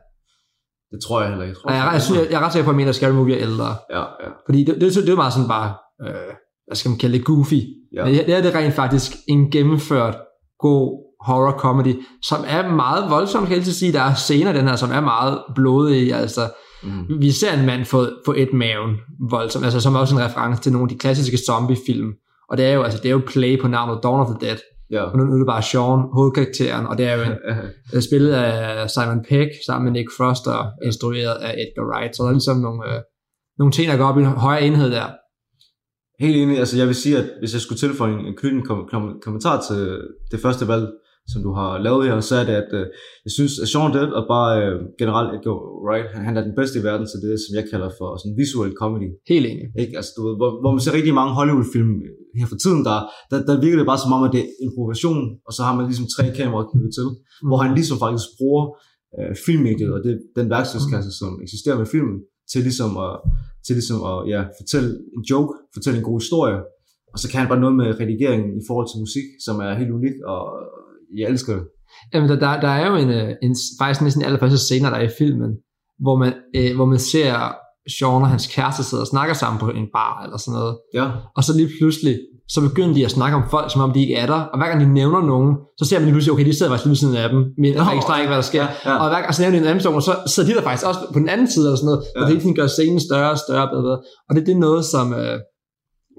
Det tror jeg heller ikke. Jeg, er- jeg, synes, jeg, jeg er ret sikker på, at jeg mener, at Scary Movie er ældre. Ja, ja. Fordi det, det, det er meget sådan bare, øh, hvad skal man kalde det, goofy. Ja. Men det, det er det rent faktisk en gennemført god horror comedy, som er meget voldsom, kan jeg sige. Der er scener den her, som er meget blodige. Altså, Mm. vi ser en mand få, få et maven voldsomt, altså som er også en reference til nogle af de klassiske zombie-film. Og det er jo, altså, det er jo play på navnet Dawn of the Dead. Ja. Og nu, er det bare Sean, hovedkarakteren, og det er jo en, øh, spillet af Simon Pegg sammen med Nick Frost og instrueret af Edgar Wright. Så der er ligesom nogle, øh, nogle ting, der går op i en højere enhed der. Helt enig. Altså, jeg vil sige, at hvis jeg skulle tilføje en, en knytte en kom, kom, kommentar til det første valg, som du har lavet her, så er det, at øh, jeg synes, at Sean Dead og bare øh, generelt Edgar Wright, han, han er den bedste i verden til det, som jeg kalder for sådan visual comedy. Helt enig. Ikke? Altså, du ved, hvor, hvor man ser rigtig mange Hollywood-film her for tiden, der, der, der virker det bare som om, at det er improvisation, og så har man ligesom tre kameraer knyttet til, mm. hvor han ligesom faktisk bruger øh, filmmediet og det, den værktøjskasse, som eksisterer med filmen, til ligesom at, til ligesom at ja, fortælle en joke, fortælle en god historie, og så kan han bare noget med redigeringen i forhold til musik, som er helt unik, og jeg elsker det. Jamen, der, der, der er jo en, øh, en, faktisk næsten de allerførste scener, der er i filmen, hvor man, øh, hvor man ser Sean og hans kæreste sidder og snakker sammen på en bar eller sådan noget. Ja, Og så lige pludselig, så begynder de at snakke om folk, som om de ikke er der. Og hver gang de nævner nogen, så ser man lige pludselig, okay, de sidder faktisk lige ved siden af dem, men Nå, registrerer ikke, hvad der sker. ja, ja. Og hver gang så nævner de en anden person, så sidder de der faktisk også på den anden side eller sådan noget, ja. og det hele tiden gør scenen større og større og bedre. Og det, det er noget, som øh,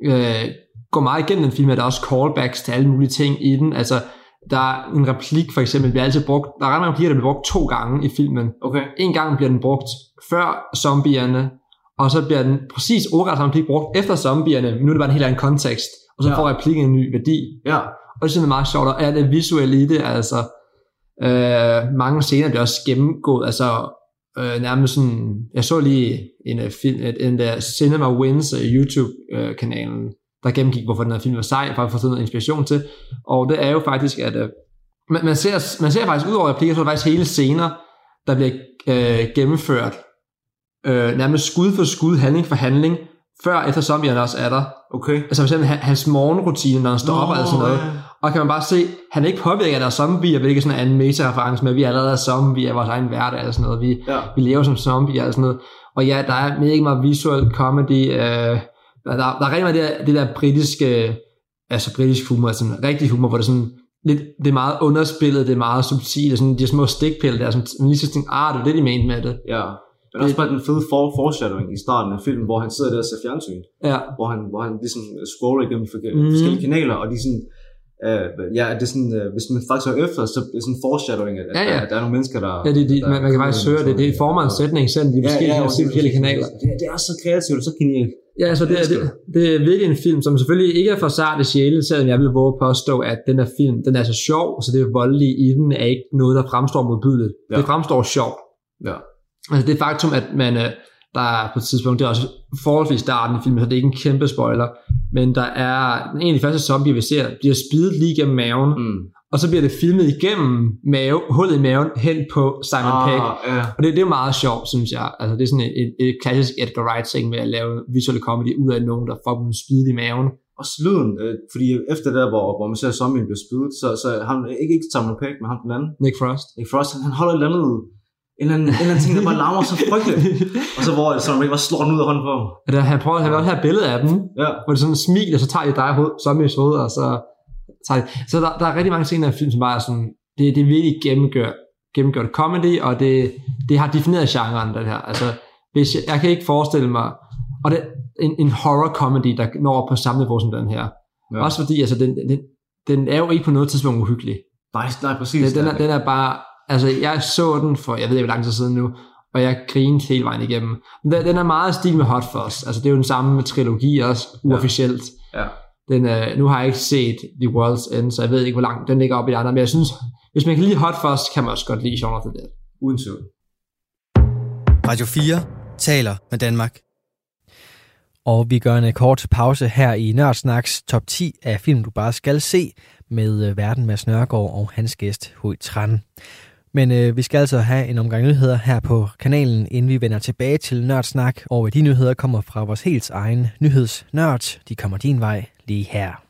øh, går meget igennem den film, at der er også callbacks til alle mulige ting i den. Altså, der er en replik for eksempel, bliver altid brugt, der er ret mange replikker, der bliver brugt to gange i filmen. okay. En gang bliver den brugt før zombierne, og så bliver den præcis ordret samme replik brugt efter zombierne, men nu er det bare en helt anden kontekst, og så Ja. får replikken en ny værdi. Ja, Og det er meget sjovt, og er det visuelle i det, altså øh, mange scener bliver også gennemgået, altså øh, nærmest sådan, jeg så lige en, uh, film, et- en der Cinema Wins uh, YouTube-kanalen, der gennemgik, hvorfor den her film var sej, for at få sådan noget inspiration til, og det er jo faktisk, at øh, man, man, ser, man ser faktisk ud over replikker, så er faktisk hele scener, der bliver øh, gennemført, øh, nærmest skud for skud, handling for handling, før efter zombierne også er der. okay. Altså for eksempel han- hans morgenrutine, når han står op og alt sådan noget. Og kan man bare se, han er ikke påvirket af, at der er zombier, hvilket sådan er en meta-reference med, at vi allerede er zombier i vores egen hverdag eller sådan noget. Vi, Ja, vi lever som zombier eller sådan noget. Og ja, der er mega meget visual comedy. Øh, der, der, der er rigtig meget det der, det der britiske, altså britisk humor, altså sådan rigtig humor, hvor det er sådan lidt, det er meget underspillet, det er meget subtilt, det er sådan de små stikpille der, som man lige så tænker, ah, det er det, de mente med det. ja. Men også bare den fede for, foreshadowing i starten af filmen, hvor han sidder der og ser fjernsyn. Ja, hvor han, hvor han ligesom scroller igennem mm. forskellige kanaler, og de sådan, øh, ja, det er sådan, øh, hvis man faktisk er efter, så er det sådan foreshadowing, at, Ja, ja. at der er nogle mennesker, der... ja det, de, der man, man kan faktisk høre det, det former en sætning selv, de forskellige, ja, ja, de forskellige kanaler. Det, det er så kreativt og så genialt. Ja, altså det, er, det, det er virkelig en film, som selvfølgelig ikke er for sarte sjæle, selvom jeg vil våge at påstå, at den her film, den er så sjov, så det voldelige i den er ikke noget, der fremstår modbydeligt. Ja. Det fremstår sjovt. Ja. Altså det faktum, at man, øh, der er på et tidspunkt, det er også forholdsvis starten i filmen, så det er ikke en kæmpe spoiler, men der er en af de første zombier, vi ser, bliver spidet lige gennem maven, mm. Og så bliver det filmet igennem mave, hullet i maven hen på Simon Pegg. Ah, ja. Og det, det er jo meget sjovt, synes jeg. Altså, det er sådan et, et, klassisk Edgar Wright ting med at lave visual comedy ud af nogen, der får dem spydet i maven. Også lyden, øh, fordi efter der, hvor, hvor man ser zombien blive spydet, så, så ham, ikke, ikke Simon Pegg, men ham den anden, Nick Frost. Nick Frost, han, han holder et eller andet, en eller anden, en eller anden ting, der bare larmer så frygteligt. Og så hvor Simon Pegg bare slår den ud af hånden på ham. Og der, han prøver at have et billede af dem, Ja. hvor det sådan en smil, og så tager de dig hoved, zombies hoved, og så. Så der, der er rigtig mange scener i film, som bare er sådan, det, det er virkelig gennemgjort, gennemgjort comedy, og det, det har defineret genren, den her. Altså, hvis jeg, jeg kan ikke forestille mig, og det, en, en horror comedy, der når på samme niveau som den her. Ja. Ja. Også fordi, altså, den, den, den er jo ikke på noget tidspunkt uhyggelig. Nej, nej, præcis. Den, den, er, den er bare, altså jeg så den for, jeg ved ikke hvor lang tid siden nu, og jeg grinede hele vejen igennem. Den, den er meget stil med Hot Fuzz, altså det er jo den samme trilogi også, uofficielt. Ja. Den, øh, nu har jeg ikke set The World's End, så jeg ved ikke, hvor langt den ligger op i de andre, men jeg synes, hvis man kan lide Hot Fuzz, kan man også godt lide Shaun of the Dead. Uden tvivl. Radio 4 taler med Danmark. Og vi gør en kort pause her i Nørdsnaks top 10 af film, du bare skal se, med øh, Verden med Snørgaard og hans gæst, Hui Tran. Men øh, vi skal altså have en omgang nyheder her på kanalen, inden vi vender tilbage til Nørdsnak. Og de nyheder kommer fra vores helt egen nyhedsnørd. De kommer din vej lige her.